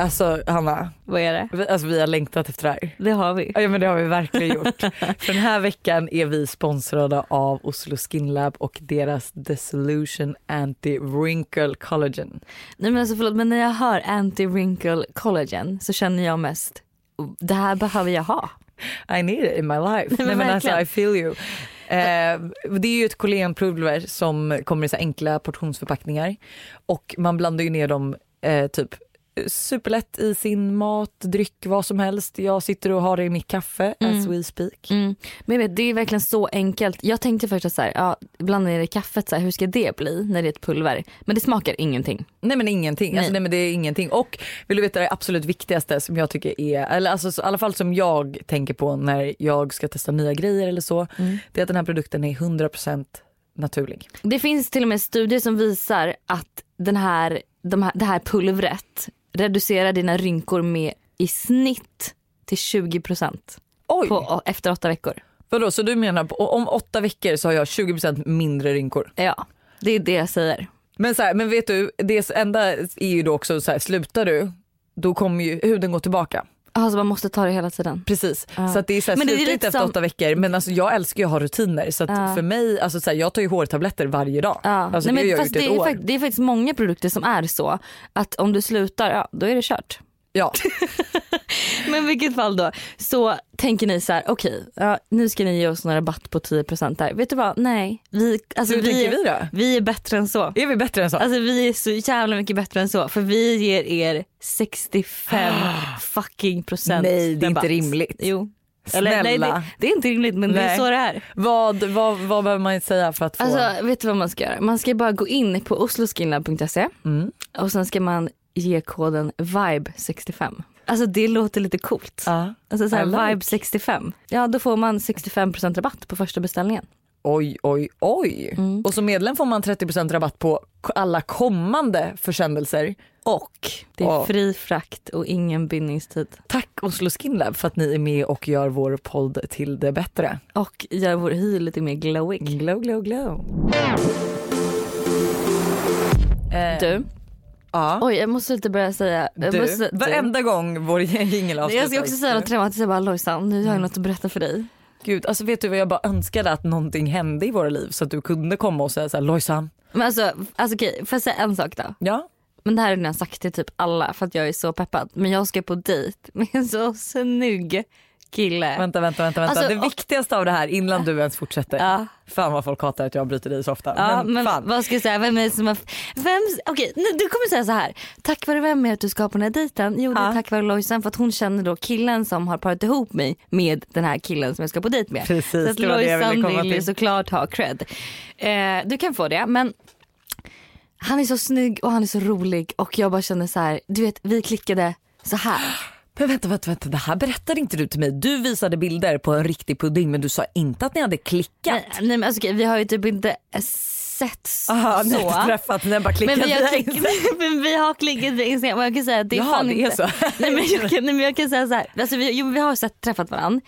Alltså Hanna, Vad är det? vi, alltså, vi har längtat efter det här. Det har vi. Ja men det har vi verkligen gjort. [LAUGHS] För den här veckan är vi sponsrade av Oslo Skin Lab och deras The Solution Anti-Wrinkle Collagen. Nej men alltså förlåt men när jag hör anti-wrinkle collagen så känner jag mest det här behöver jag ha. I need it in my life. [LAUGHS] men Nej, men alltså. I feel you. Eh, det är ju ett kollagenpulver som kommer i så enkla portionsförpackningar och man blandar ju ner dem eh, typ superlätt i sin mat, dryck, vad som helst. Jag sitter och har det i mitt kaffe as we speak. Mm. Men vet, det är verkligen så enkelt. Jag tänkte först att så här, ja, blanda ner det i kaffet, så här, hur ska det bli när det är ett pulver? Men det smakar ingenting. Nej men ingenting. Alltså, Nej. nej men det är ingenting. Och vill du veta det absolut viktigaste som jag tycker är, eller alltså så- i alla fall som jag tänker på när jag ska testa nya grejer eller så. Det är att den här produkten är 100% naturlig. Det finns till och med studier som visar att den här, de här, det här pulvret reducerar dina rynkor med i snitt till 20 Oj! på, efter åtta veckor. Vadå så du menar på, om åtta veckor så har jag 20% mindre rynkor? Ja, det är det jag säger. Men, så här, men vet du, det enda är ju då också så här, slutar du då kommer ju huden gå tillbaka. Alltså man måste ta det hela tiden. Precis. Ja. Så att det är så här, Men det är lite efter som- åtta veckor men alltså, jag älskar ju att ha rutiner så Ja. för mig, alltså, så här, jag tar ju hårtabletter varje dag. Ja. Alltså, Nej, det men har jag gjort det, ett är år. fakt- det är faktiskt många produkter som är så att om du slutar, ja då är det kört. Ja. [LAUGHS] Men i vilket fall då så tänker ni så här, okej ja, nu ska ni ge oss några rabatt på 10% där. Vet du vad, nej. Vi, alltså, Hur vi, tänker vi då? vi är bättre än så. Är vi bättre än så? Alltså vi är så jävla mycket bättre än så för vi ger er 65 [GASPS] fucking procent Nej, det är inte rabatt. rimligt. Jo. Snälla. nej, det, det är inte rimligt men det är Nej. så det är. Vad, vad, vad behöver man säga för att få? Alltså vet du vad man ska göra? Man ska bara gå in på osloskinlab.se Mm. och sen ska man ge koden VIBE65. Alltså det låter lite coolt. Ja. Alltså så I här, like. Vibe 65. Ja då får man 65% rabatt på första beställningen. Oj, oj, oj. Mm. Och som medlem får man 30% rabatt på alla kommande försändelser. Och det är Ja. fri frakt och ingen bindningstid. Tack Oslo Skin Lab för att ni är med och gör vår podd till det bättre. Och gör vår hy lite mer glowing. Glow, glow, glow. Eh, Du, ja. oj jag måste inte börja säga. Jag, Du, måste, varenda gång vår jingel avslutas. jag ska också säga något traumatiskt. Jag bara Lojsan nu har jag något att berätta för dig. Gud, alltså vet du vad jag bara önskade att någonting hände i våra liv så att du kunde komma och säga så här, Lojsan. Men alltså, alltså okej, får jag säga en sak då? Ja. Men det här har jag sagt till typ alla för att jag är så peppad. Men jag ska på dejt med en så snygg kille. Vänta, vänta, vänta. vänta. Alltså, det viktigaste av det här innan du ens fortsätter. Ja. Fan vad folk hatar att jag bryter dig så ofta. Ja, men, fan. vad ska jag säga? Vem är det som har... Vem... Okej, nu- du kommer säga så här. Tack vare vem är att du ska på den här dejten? Jo, det är Ja. tack vare Lojsan för att hon känner då killen som har parat ihop mig med den här killen som jag ska på dejt med. Precis, så att det Lojsan vill ju till. såklart ha cred. Eh, du kan få det, men han är så snygg och han är så rolig och jag bara känner så här, du vet vi klickade så här. Men vänta, vänta, vänta, det här berättade inte du till mig. Du visade bilder på en riktig pudding men du sa inte att ni hade klickat. Nej, nej men alltså, okej, vi har ju typ inte sett så. Aha, ni har träffat, ni har bara klickat Men vi, har Instagram. [LAUGHS] men vi har klickat via Instagram och jag kan säga att det Jaha, fan det är så. [LAUGHS] Nej, men jag, kan, nej, men jag kan säga så här. Alltså, vi, jo, vi har sett, träffat varandra.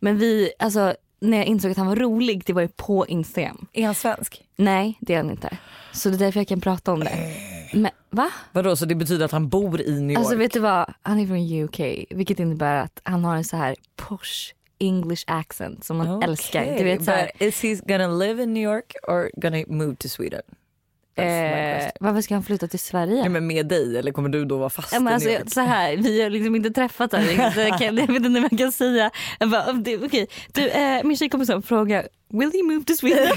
Men vi, alltså, när jag insåg att han var rolig det var ju på Instagram. Är han svensk? Nej det är han inte. Så det är därför jag kan prata om det. Men va? Vadå så det betyder att han bor i New York? Alltså vet du vad? Han är från UK vilket innebär att han har en så här posh English accent som man älskar. Du vet så här, But is he gonna live in New York or gonna move to Sweden? Eh, varför ska han flytta till Sverige? Ja, men med dig eller kommer du då vara fast Ja, men i alltså, New York? så här, vi har liksom inte träffats [LAUGHS] än. Jag, kan, jag vet inte vad jag kan säga. Jag bara, det- okej. Du, eh, min tjejkompis som frågar, will you move to Sweden? [LAUGHS]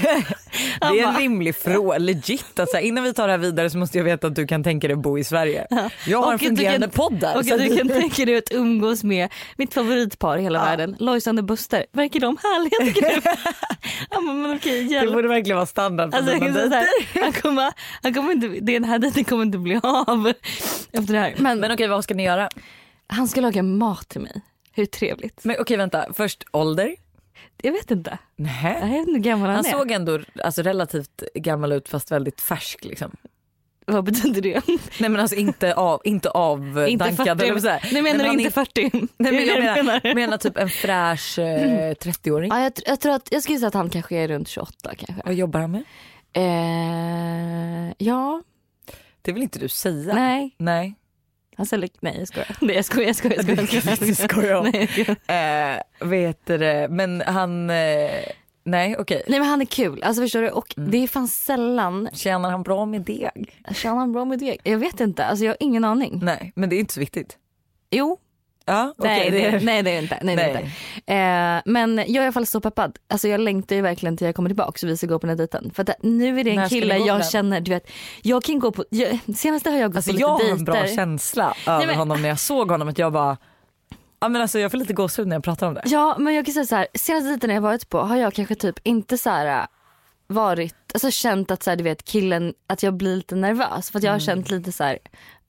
Det är en rimlig fråga, legit. Alltså, innan vi tar det här vidare så måste jag veta att du kan tänka dig att bo i Sverige. Jag har Och en fungerande kan- podd där. Och att du kan tänka dig att umgås med mitt favoritpar i hela världen, Lojsan och Buster. Verkar de härliga tycker du? [LAUGHS] ja, men, okej, det borde verkligen vara standard på Alltså, dina dejter. han kommer, han kommer inte, den här dejten kommer inte bli av efter det här. Men, Men okej vad ska ni göra? han ska laga mat till mig. Hur trevligt? Men okej vänta, först ålder? Jag vet inte. Nej. Jag vet inte hur gammal han, Han är. såg ändå alltså, relativt gammal ut fast väldigt färsk liksom. Vad betyder det? Nej men alltså inte av, inte av inte dankad 40. eller vad säger. Nej menar men du inte är- 40? Nej men jag menar, menar typ en fräsch eh, 30-åring. Ja, jag, jag tror att jag skulle säga att han kanske är runt 28 kanske. Vad jobbar han med? Eh, ja, Det vill inte du säga? nej. Nej. Alltså eller- nej jag skojar. Nej jag skojar, jag skojar. Jag skojar, jag skojar. Skojar. [LAUGHS] Nej, jag skojar. Eh, vet det, men han, eh, nej okej. nej men han är kul, alltså förstår du? Och Mm. det är fan sällan, Tjänar han bra med deg? tjänar han bra med det? Jag vet inte, alltså jag har ingen aning. Nej men det är inte så viktigt. Jo, Ja, nej, det det, nej det är inte. Nej, det är Nej. inte. Eh, men jag är i alla fall så peppad. Alltså jag längtar ju verkligen till jag kommer tillbaka så vi ska gå på den här dejten. För att nu är det en kille jag den? känner, du vet, jag kan gå på, jag, senaste har jag gått Alltså på lite jag har dejter. en bra känsla över men- honom när jag såg honom att jag bara, ja men alltså jag får lite gåshud när jag pratar om det. Ja men jag kan säga så här, senaste dejten jag varit på har jag kanske typ inte så här varit, alltså känt att så här, du vet killen, att jag blir lite nervös för att jag har Mm. känt lite så här,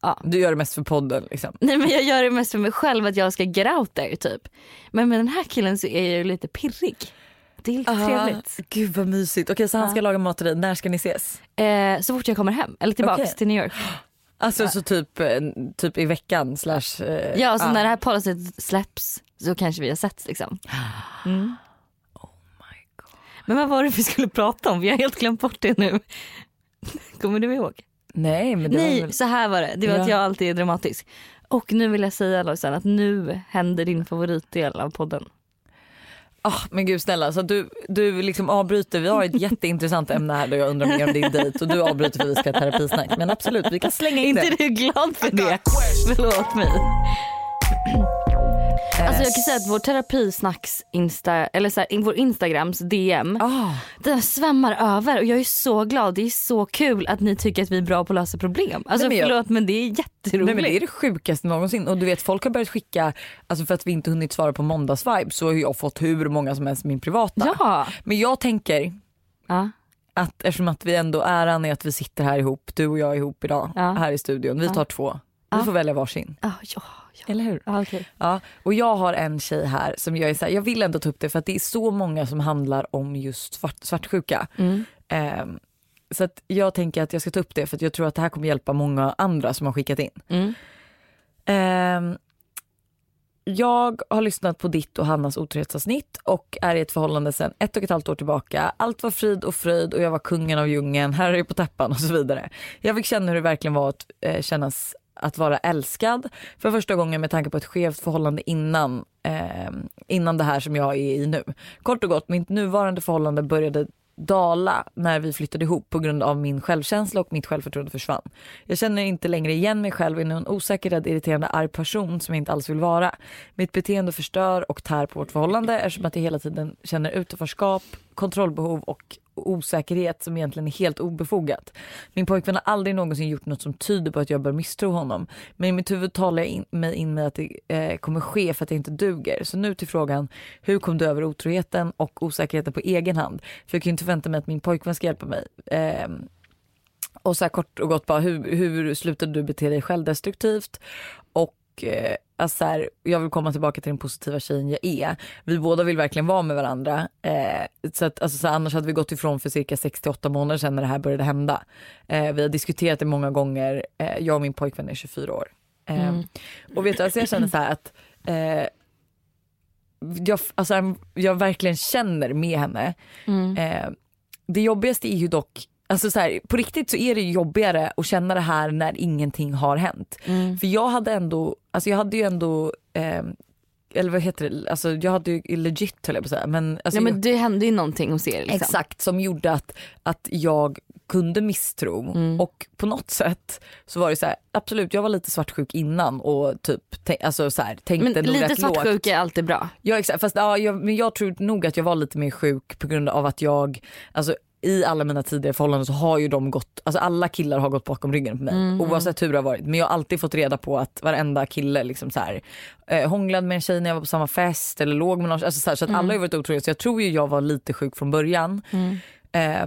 ja. Du gör det mest för podden liksom. Nej men jag gör det mest för mig själv att jag ska get out there typ. Men med den här killen så är jag ju lite pirrig. Det är lite trevligt. Gud vad mysigt. Okej så han ska laga mat till dig, när ska ni ses? Eh, så fort jag kommer hem eller tillbaks Okej. till New York. Alltså så typ, eh, typ i veckan slash... eh, Ja så när det här policet släpps så kanske vi har setts liksom. Mm. [GASPS] Men vad var det vi skulle prata om? Vi har helt glömt bort det nu. [LAUGHS] Kommer du ihåg? Nej men det var Nej väl... så här var det. Det var Ja. att jag alltid är dramatisk. Och nu vill jag säga Lojsan att nu händer din favoritdel av podden. Ah, men gud snälla, så du, du liksom avbryter. Vi har ett [LAUGHS] jätteintressant ämne här där jag undrar mer om din dejt och du avbryter för att vi ska ha terapisnack. Men absolut, vi kan slänga in inte det. du glad för det? Förlåt mig. Alltså jag kan säga att vår terapisnacks insta, eller så här, vår instagrams DM, Ah, den svämmar över och jag är så glad. Det är så kul att ni tycker att vi är bra på att lösa problem. Alltså Nej, men jag- förlåt men det är jätteroligt. nej men det är det sjukaste någonsin. Och du vet folk har börjat skicka, alltså för att vi inte hunnit svara på måndagsvibe så har jag fått hur många som helst min privata. Ja. Men jag tänker ja. att eftersom att vi ändå äran är att vi sitter här ihop, du och jag ihop idag Ja. här i studion. Vi tar två. Vi Ja. får välja varsin. Ah, ja, ja. Eller hur? Ah, okej. Ja, och jag har en tjej här som jag är så här, jag vill ändå ta upp det för att det är så många som handlar om just svart, svartsjuka. Mm. Ehm, så att jag tänker att jag ska ta upp det för att jag tror att det här kommer hjälpa många andra som har skickat in. Mm. Ehm, jag har lyssnat på ditt och Hannas otrohetsavsnitt och är i ett förhållande sedan ett och ett halvt år tillbaka. Allt var frid och fröjd och jag var kungen av djungeln, här är det på täppan och så vidare. Jag fick känna hur det verkligen var att eh, kännas att vara älskad för första gången med tanke på ett skevt förhållande innan, eh, innan det här som jag är i nu. Kort och gott, mitt nuvarande förhållande började dala när vi flyttade ihop på grund av min självkänsla och mitt självförtroende försvann. Jag känner inte längre igen mig själv i en osäker, rädd, irriterande, arg person som jag inte alls vill vara. Mitt beteende förstör och tär på vårt förhållande eftersom att jag hela tiden känner utanförskap, kontrollbehov och osäkerhet som egentligen är helt obefogat. Min pojkvän har aldrig någonsin gjort något som tyder på att jag bör misstro honom. Men i mitt huvud talar jag in, mig in med att det eh, kommer ske för att jag inte duger. Så nu till frågan, hur kom du över otroheten och osäkerheten på egen hand? För jag kan ju inte förvänta mig att min pojkvän ska hjälpa mig. Eh, och så här kort och gott bara, hur, hur slutade du bete dig självdestruktivt? Och eh, alltså så här, jag vill komma tillbaka till den positiva tjejen jag är. Vi båda vill verkligen vara med varandra. Eh, så att, alltså så här, annars hade vi gått ifrån för cirka 68 månader sedan när det här började hända. Eh, vi har diskuterat det många gånger. Eh, jag och min pojkvän är 24 år. Eh, Och vet du, alltså jag känner så här att eh, jag, alltså, jag verkligen känner med henne. Mm. Eh, det jobbigaste är ju dock, alltså så här, på riktigt så är det jobbigare att känna det här när ingenting har hänt. Mm. För jag hade ändå, alltså jag hade ju ändå, eh, eller vad heter det, alltså jag hade ju legit höll jag på att säga. Men, alltså, Ja, jag- men det hände ju någonting hos er. Liksom. Exakt, som gjorde att, att jag kunde misstro Mm. och på något sätt så var det så här, absolut jag var lite svartsjuk innan och typ alltså så här, tänkte Men nog lite rätt lågt. svartsjuka är alltid bra. Ja exakt, fast ja, jag, men jag tror nog att jag var lite mer sjuk på grund av att jag, alltså i alla mina tidigare förhållanden så har ju de gått, alltså alla killar har gått bakom ryggen på mig Mm. oavsett hur det har varit. Men jag har alltid fått reda på att varenda kille liksom så här, eh, hånglade med en tjej när jag var på samma fest eller låg med någon, alltså så, här, så att Mm. alla har varit otrogna så jag tror ju jag var lite sjuk från början. Eh,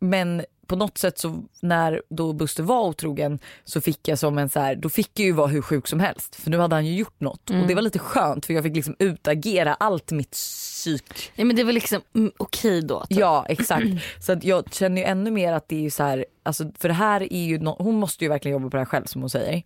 men på något sätt så när då Buster var otrogen så fick jag som en så här, då fick jag ju vara hur sjuk som helst för nu hade han ju gjort något och det var lite skönt för jag fick liksom utagera allt mitt psyk. Ja, men det var liksom mm, okej då. Typ. Ja exakt så att jag känner ju ännu mer att det är ju så här, alltså för det här är ju, no- hon måste ju verkligen jobba på det här själv som hon säger.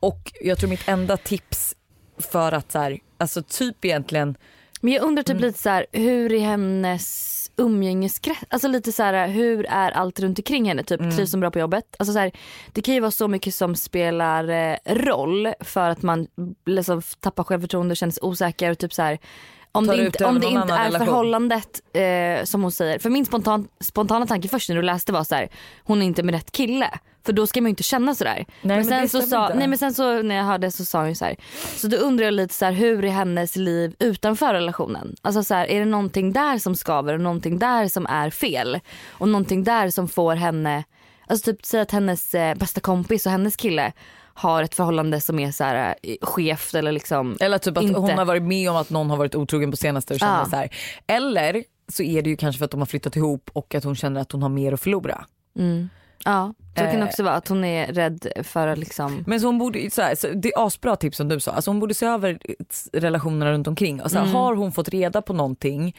Och jag tror mitt enda tips för att så här, alltså typ egentligen Men jag undrar typ Mm. lite så här, hur är hennes umgängeskrets? Alltså lite så här, hur är allt runt omkring henne? Typ Mm. trivs hon bra på jobbet? Alltså så här, det kan ju vara så mycket som spelar eh, roll för att man liksom tappar självförtroende och känner sig osäker och typ så här om det inte, om det inte är relation. förhållandet eh, som hon säger. För min spontan, spontana tanke först när du läste var så här, hon är inte med rätt kille. För då ska man ju inte känna sådär. men sen så sa, nej men sen så när jag hörde så sa hon ju så här. Så då undrar jag lite så här, hur är hennes liv utanför relationen? Alltså så här, är det någonting där som skaver och någonting där som är fel? Och någonting där som får henne, alltså typ säg att hennes eh, bästa kompis och hennes kille har ett förhållande som är så här eh, skevt eller liksom Eller typ att inte. hon har varit med om att någon har varit otrogen på senaste och känner Ja. så här. Eller så är det ju kanske för att de har flyttat ihop och att hon känner att hon har mer att förlora. Mm. Ja, så kan det Eh. också vara att hon är rädd för att liksom Men så hon borde, så här, så det är asbra tips som du sa, alltså hon borde se över relationerna runt omkring. Och så här, Har hon fått reda på någonting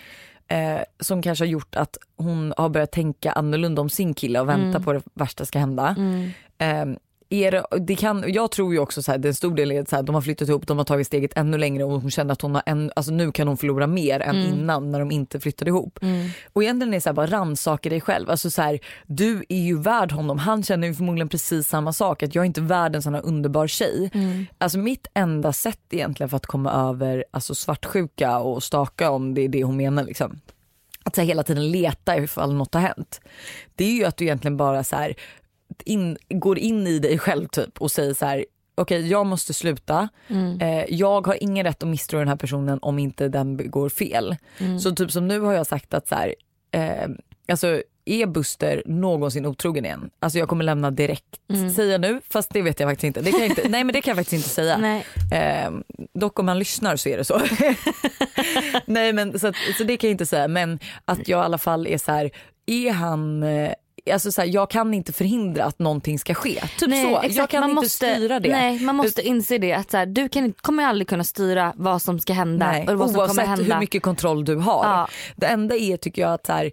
eh, som kanske har gjort att hon har börjat tänka annorlunda om sin kille och vänta på det värsta ska hända. Eh, är det, kan, jag tror ju också så här, det är en stor del är att de har flyttat ihop, de har tagit steget ännu längre och hon känner att hon har en, alltså nu kan hon förlora mer än innan när de inte flyttade ihop. Och egentligen är det så här, bara rannsaka dig själv. Alltså så här, du är ju värd honom, han känner ju förmodligen precis samma sak, att jag är inte värd en sån här underbar tjej. Alltså mitt enda sätt egentligen för att komma över alltså svartsjuka och staka om det är det hon menar liksom att så hela tiden leta ifall något har hänt. Det är ju att du egentligen bara så här, in, går in i dig själv typ och säger så här okej jag måste sluta. Eh, jag har ingen rätt att misstro den här personen om inte den begår fel. Så typ som nu har jag sagt att så här, eh, alltså är Buster någonsin otrogen igen? Alltså jag kommer lämna direkt. Säger jag nu? Fast det vet jag faktiskt inte. Det kan jag inte nej men det kan jag faktiskt inte säga. [LAUGHS] Eh, dock om man lyssnar så är det så. [LAUGHS] Nej men så, att, så det kan jag inte säga men att jag i alla fall är så här, är han eh, Alltså så här, jag kan inte förhindra att någonting ska ske. Typ Nej, så. exakt. jag kan man inte måste, styra det. Nej, man måste inse det att så här, du kan, kommer aldrig kunna styra vad som ska hända Nej, och vad som oavsett hända. hur mycket kontroll du har. Ja. Det enda är tycker jag att så, här,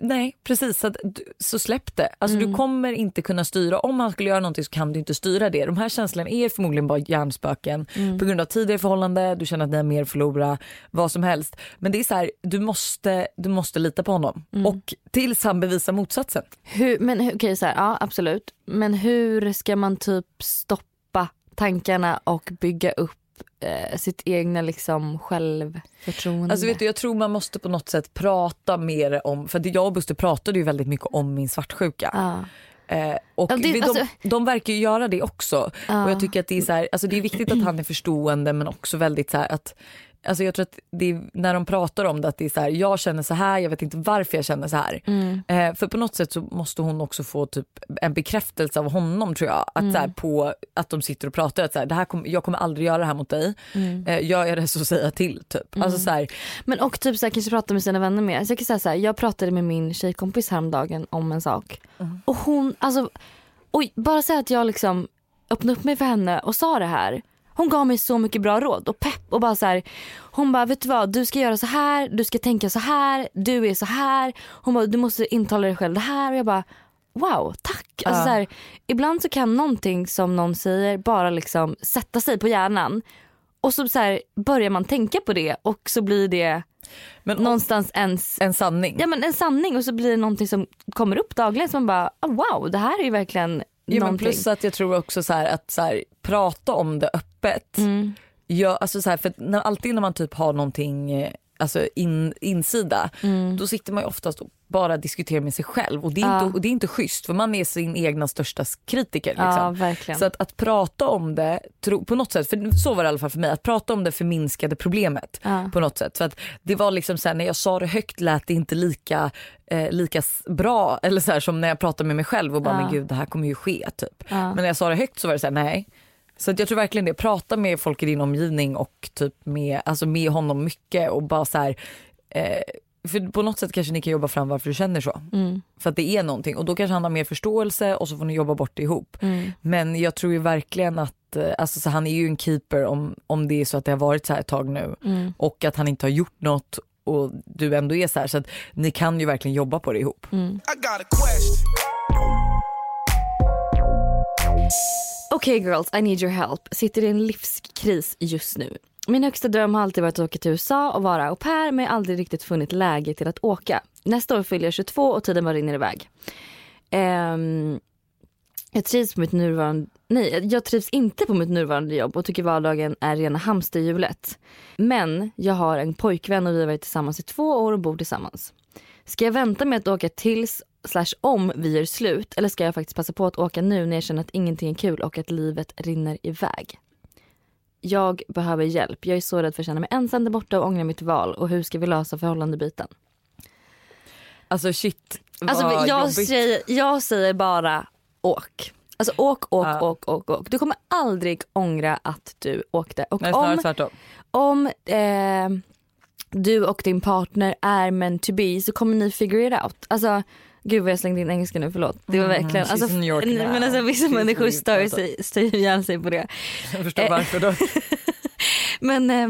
nej precis så, så släpp det. Alltså, Mm. Du kommer inte kunna styra, om han skulle göra någonting så kan du inte styra det. De här känslorna är förmodligen bara hjärnspöken Mm. på grund av tidigare förhållande, du känner att ni har mer förlora, vad som helst. Men det är så här, du måste, du måste lita på honom Mm. och tills han bevisar motsatsen. Hur, men okej, så här, ja absolut. Men hur ska man typ stoppa tankarna och bygga upp eh, sitt egna liksom självförtroende? Alltså vet du, jag tror man måste på något sätt prata mer om, för jag och Buster pratade ju väldigt mycket om min svartsjuka. ja. Eh, och Ja, det- vi, de, alltså- de verkar ju göra det också. Ja. Och jag tycker att det är, så här, alltså det är viktigt att han är förstående men också väldigt så här att Alltså jag tror att det är, när de pratar om det att det är så här, jag känner så här, jag vet inte varför jag känner så här. Mm. Eh, för på något sätt så måste hon också få typ en bekräftelse av honom tror jag. Att, så Mm. här, på, att de sitter och pratar att så här, det här kom, jag kommer aldrig göra det här mot dig. Mm. Eh, gör jag det så säger jag till typ. Alltså så här, Men och typ så här, kanske prata med sina vänner mer. Alltså jag kan säga så här, jag pratade med min tjejkompis häromdagen om en sak. Och hon, alltså, oj, bara säga att jag liksom öppnade upp mig för henne och sa det här. Hon gav mig så mycket bra råd och pepp och bara så här, hon bara vet du vad du ska göra så här, du ska tänka så här, du är så här. Hon bara du måste intala dig själv det här och jag bara wow tack. Alltså Ja. så här, ibland så kan någonting som någon säger bara liksom sätta sig på hjärnan och så, så här, börjar man tänka på det och så blir det men någonstans ens en sanning. Ja men en sanning och så blir det någonting som kommer upp dagligen som man bara oh, wow det här är verkligen Ja, men plus att jag tror också så här, att så här, prata om det öppet. Mm. Ja, alltså så här, för när, alltid när man typ har någonting eh, alltså in, insida Mm. då sitter man ju oftast och bara diskuterar med sig själv och det är, Ja. inte, och det är inte schysst för man är sin egna största kritiker. Liksom. Ja. Så att, att prata om det, tro, på något sätt, för så var det i alla fall för mig, att prata om det förminskade problemet Ja. på något sätt. För att det var liksom så här, när jag sa det högt lät det inte lika, eh, lika bra eller så här, som när jag pratade med mig själv och bara men gud det här kommer ju ske typ. Men när jag sa det högt så var det så här, nej. Så att jag tror verkligen det, prata med folk i din omgivning och typ med, alltså med honom mycket och bara så här, eh, för på något sätt kanske ni kan jobba fram varför du känner så. Mm. För att det är någonting och då kanske han har mer förståelse och så får ni jobba bort det ihop. Mm. Men jag tror ju verkligen att eh, alltså, så han är ju en keeper om, om det är så att det har varit så här ett tag nu Mm. och att han inte har gjort något och du ändå är så här så att ni kan ju verkligen jobba på det ihop. Okej okay. Okej girls, I need your help. Sitter i en livskris just nu. min högsta dröm har alltid varit att åka till USA och vara au pair men jag har aldrig riktigt funnit läge till att åka. Nästa år fyller jag 22 och tiden bara rinner iväg. Um, jag trivs på mitt nuvarande, nej jag trivs inte på mitt nuvarande jobb och tycker vardagen är rena hamsterhjulet. Men jag har en pojkvän och vi har varit tillsammans i två år och bor tillsammans. Ska jag vänta med att åka tills slash om vi gör slut eller ska jag faktiskt passa på att åka nu när jag känner att ingenting är kul och att livet rinner iväg? Jag behöver hjälp. Jag är så rädd för att känna mig ensam där borta och ångra mitt val. Och hur ska vi lösa förhållandebiten? Alltså shit vad Alltså jag jobbigt. säger, jag säger bara åk. Alltså åk, åk, Ja. åk, åk, åk. Du kommer aldrig ångra att du åkte. Och Nej om, tvärtom. om eh, du och din partner är meant to be så kommer ni figure it out. Alltså gud vad jag slängde in engelska nu, förlåt. Det var Mm, verkligen, she's alltså, men alltså vissa She's människor stör sig, stör ihjäl sig på det. Jag förstår Eh. varför då. [LAUGHS] Men eh,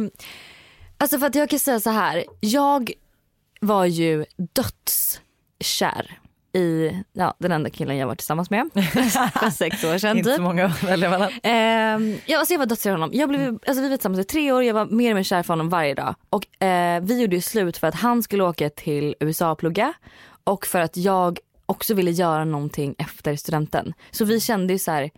alltså för att jag kan säga så här. Jag var ju dödskär i ja, den enda killen jag var tillsammans med [LAUGHS] för sex år sedan Inte typ. så många att välja mellan. Eh, ja, alltså jag var dödskär i honom. Jag blev, alltså vi var tillsammans i tre år, jag var mer och mer kär för honom varje dag. Och eh, vi gjorde ju slut för att han skulle åka till USA och plugga och för att jag också ville göra någonting efter studenten. Så vi kände ju så här.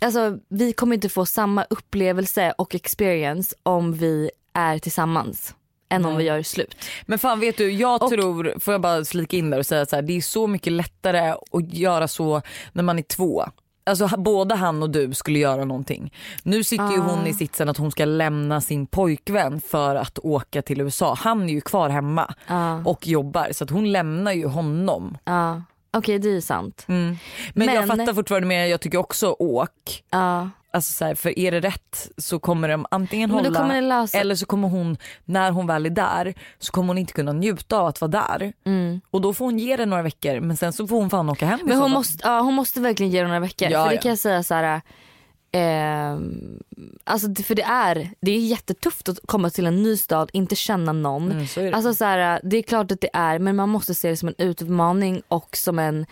Alltså vi kommer inte få samma upplevelse och experience om vi är tillsammans än om vi gör slut. Men fan vet du, jag Och- tror, får jag bara slika in där och säga så här, det är så mycket lättare att göra så när man är två. Alltså både han och du skulle göra någonting. Nu sitter ju Ah. hon i sitsen att hon ska lämna sin pojkvän för att åka till USA. Han är ju kvar hemma Ja, och jobbar så att hon lämnar ju honom. ja. Okej det är sant. Men, jag Men- fattar fortfarande men jag tycker också åk. Ja. Alltså så här, för är det rätt så kommer de antingen Men hålla eller så kommer hon, när hon väl är där så kommer hon inte kunna njuta av att vara där. mm. Och då får hon ge det några veckor men sen så får hon fan åka hem. Men hon måste, ja, hon måste verkligen ge det några veckor. Ja, för det ja. kan jag säga så här. Ehm, alltså för det är, det är jättetufft att komma till en ny stad, inte känna någon. Mm, så det. Alltså så här, det är klart att det är men man måste se det som en utmaning och som en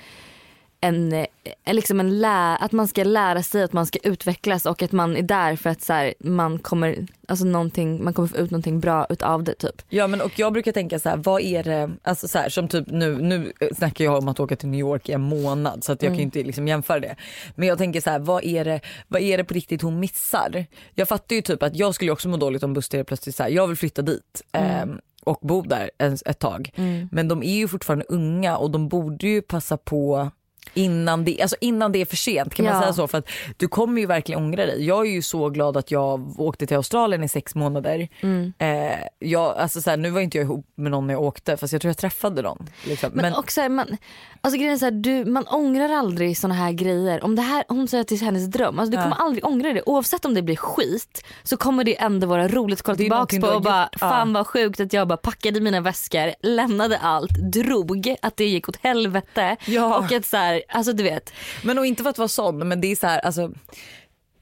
en, eh, liksom en lä- att man ska lära sig att man ska utvecklas och att man är där för att så här, man kommer alltså någonting, man kommer få ut någonting bra utav det typ. Ja men och jag brukar tänka så här, vad är det, alltså så här, som typ nu, nu snackar jag om att åka till New York i en månad så att jag kan ju inte liksom jämföra det. Men jag tänker så här, vad är det, vad är det på riktigt hon missar? Jag fattar ju typ att jag skulle också må dåligt om Buster plötsligt så här, jag vill flytta dit. ehm, och bo där en, ett tag. Men de är ju fortfarande unga och de borde ju passa på innan det, alltså innan det är för sent kan man Ja. säga så för att du kommer ju verkligen ångra dig. Jag är ju så glad att jag åkte till Australien i sex månader. Eh, jag, alltså så här, nu var inte jag ihop med någon när jag åkte fast jag tror jag träffade någon. Liksom. Men, Men, också, man, alltså grejen är så här, du, man ångrar aldrig såna här grejer. Om det här, hon säger att det är hennes dröm, alltså, du Ja. kommer aldrig ångra det. Oavsett om det blir skit så kommer det ändå vara roligt att kolla tillbaka på och bara gjort, ja. fan vad sjukt att jag bara packade mina väskor, lämnade allt, drog, att det gick åt helvete. Och att så här, alltså du vet. men och inte för att vara sån men det är så här, alltså,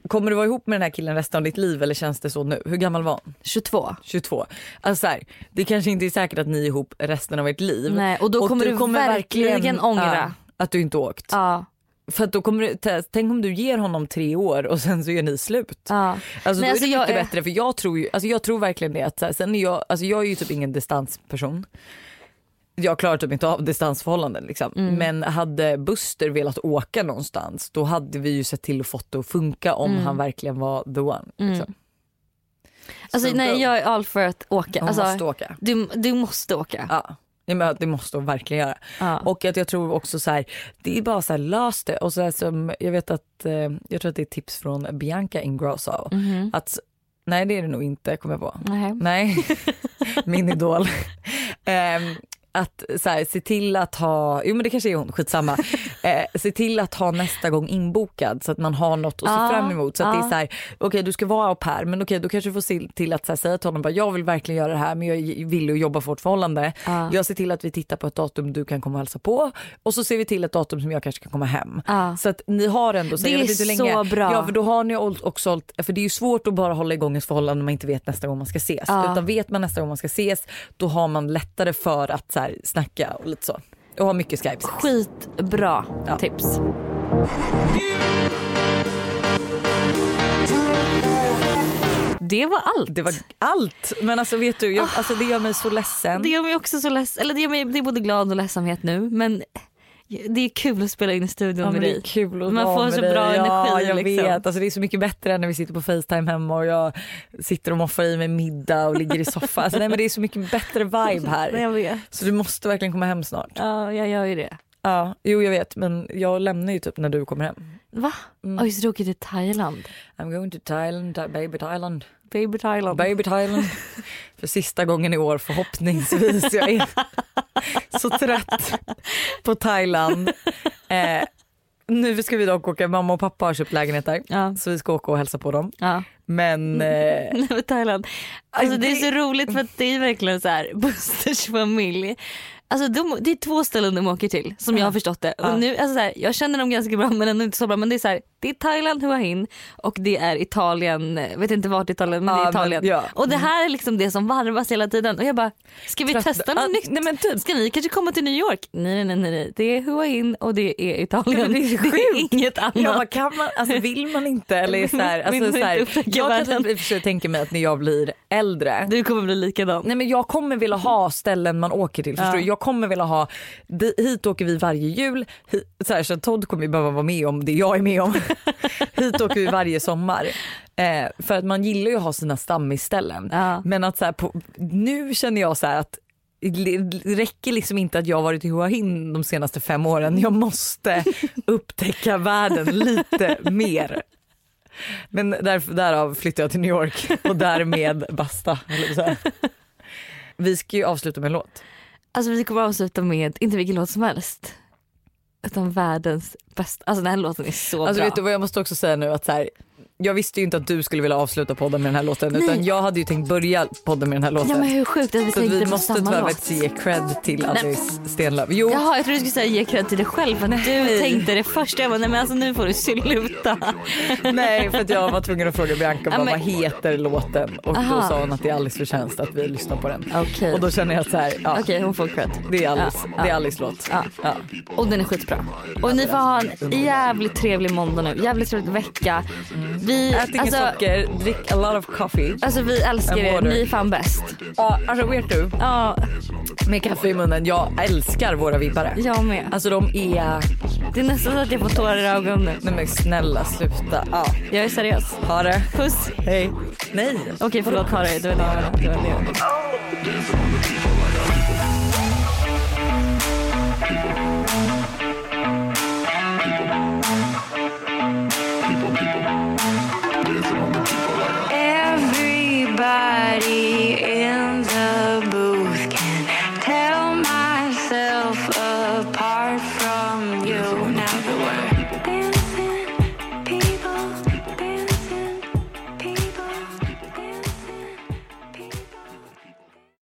kommer du vara ihop med den här killen resten av ditt liv eller känns det så nu? Hur gammal var han? 22. 22. Alltså så här, det kanske inte är säkert att ni är ihop resten av ert liv. Nej, och då kommer du verkligen ångra. ja, att du inte åkt. Ja, För då kommer du, tänk om du ger honom tre år och sen så gör ni slut. ja. Alltså Nej, då är alltså det jag mycket är- bättre för jag tror ju, alltså jag tror verkligen det att så här, sen är jag, alltså jag är ju typ ingen distansperson. Jag klarar typ inte av distansförhållanden liksom. Mm. Men hade Buster velat åka någonstans då hade vi ju sett till att fått det att funka om Mm. han verkligen var the one. Liksom. Alltså, Så nej, jag är all för att åka. Alltså, måste åka. du, du måste åka. Ja. Ja, men det måste hon verkligen göra. Ja. Och att jag tror också så här, det är bara så här lös det. Och så som, jag vet att, eh, jag tror att det är tips från Bianca Ingrosso. Mhm. Att, nej det är det nog inte kommer jag på. Nej. Nej, [LAUGHS] min idol. [LAUGHS] Ehm, att så här, se till att ha, jo men det kanske är hon, skitsamma. [LAUGHS] Eh, se till att ha nästa gång inbokad så att man har något att se Ja, fram emot. Så att det ja. är så här, okej du ska vara au pair men okej då kanske du får se till att så här, säga till honom bara, jag vill verkligen göra det här men jag vill ju jobba för vårt förhållande. Ja. Jag ser till att vi tittar på ett datum du kan komma och hälsa på och så ser vi till ett datum som jag kanske kan komma hem. Så att ni har ändå, så Det jag vet är inte hur länge, så bra. Ja för då har ni också för det är ju svårt att bara hålla igång ett förhållande när man inte vet nästa gång man ska ses. Utan vet man nästa gång man ska ses då har man lättare för att så här, snacka och lite så. Och ha mycket skype sex. Skitbra Ja. tips. Det var allt. Det var allt. Men alltså vet du, jag, alltså, det gör mig så ledsen. Det gör mig också så ledsen, eller det gör mig det är både glad och ledsamhet nu men det är kul att spela in i studion Ja, med dig. Man får så dig. bra ja, energi, jag liksom. vet. Alltså, det är så mycket bättre än när vi sitter på Facetime hemma och jag sitter och moffar i mig middag och ligger i soffan. Alltså, nej, men det är så mycket bättre vibe här. [LAUGHS] Jag vet. Så du måste verkligen komma hem snart. Ja jag gör ju det. Ja, jo jag vet men jag lämnar ju typ när du kommer hem. Va? Mm. Oj så du åker till Thailand? I'm going to Thailand, Tha- baby Thailand, Baby Thailand. baby Thailand. [LAUGHS] För sista gången i år förhoppningsvis. Jag är [LAUGHS] [LAUGHS] så trött på Thailand. Eh, nu ska vi dock åka, mamma och pappa har köpt lägenhet där. Ja. Så vi ska åka och hälsa på dem. ja. Men [LAUGHS] eh, Thailand. Alltså det är så roligt för att det är verkligen så här Busters familj. Alltså de, det är två ställen de åker till som jag har förstått det. Och nu, alltså så här, jag känner dem ganska bra men ändå inte så bra. Men det är så här, det är Thailand, Hua Hin och det är Italien, vet inte vart Italien men det är Italien. men, ja. Och det här är liksom det som varvas hela tiden. Och jag bara, ska vi Trött- testa något Ja, nytt? nej, men typ. Ska ni kanske komma till New York? Nej nej nej, nej. det är Hua Hin och det är Italien. [LAUGHS] Det är sjukt. inget annat. jag bara, kan man, alltså, vill man inte? Eller är [LAUGHS] så här, alltså, så här, jag kan i och för sig tänka mig att när jag blir äldre Du kommer bli likadan. Nej men jag kommer vilja ha ställen man åker till. Förstår Ja. du? Jag kommer vilja ha, hit åker vi varje jul, hit, så, här, så Todd kommer ju behöva vara med om det jag är med om. [LAUGHS] hit åker vi varje sommar. Eh, för att man gillar ju att ha sina stammisställen. Ja. Men att så på, nu känner jag så att det räcker liksom inte att jag har varit i Hua Hin de senaste fem åren. Jag måste [LAUGHS] upptäcka världen lite mer. Men därför, därav flyttar jag till New York och därmed basta. Vi ska ju avsluta med en låt. Alltså vi kommer avsluta med, inte vilken låt som helst. Utan världens bästa, alltså den här låten är så Alltså bra. vet du vad jag måste också säga nu att så här, jag visste ju inte att du skulle vilja avsluta podden med den här låten Nej. utan jag hade ju tänkt börja podden med den här låten. ja men hur sjukt att vi tänkte vi måste samma tyvärr låt. faktiskt ge cred till Alice Stenlöf. Jo, Jaha jag trodde du skulle säga ge cred till dig själv för att du tänkte det först. Jag bara nej men alltså nu får du sluta. [LAUGHS] nej för att jag var tvungen att fråga Bianca bara, men- vad heter låten och då Aha. sa hon att det är Alice förtjänst att vi lyssnar på den. Okej. Och då känner jag så här, ja, Okej hon får cred. det är Alice, Ja, det är ja. Alice låt. Ja. Ja. Och den är skitbra. Och ni får ha en jävligt trevlig måndag nu, jävligt trevlig vecka. Vi, Ät inget alltså, socker, drick a lot of coffee. alltså vi älskar er, ni är fan bäst. Ja, alltså vet du, Ja, med kaffe i munnen, jag älskar våra vibbare. jag med. Alltså de är, Det är nästan så att jag får tårar i ögonen nej men snälla sluta. Ja, Jag är seriös. ha det. Puss. Hej. Nej. Okej förlåt, ha det. Det var det jag menade. Det var det jag menade. Bye.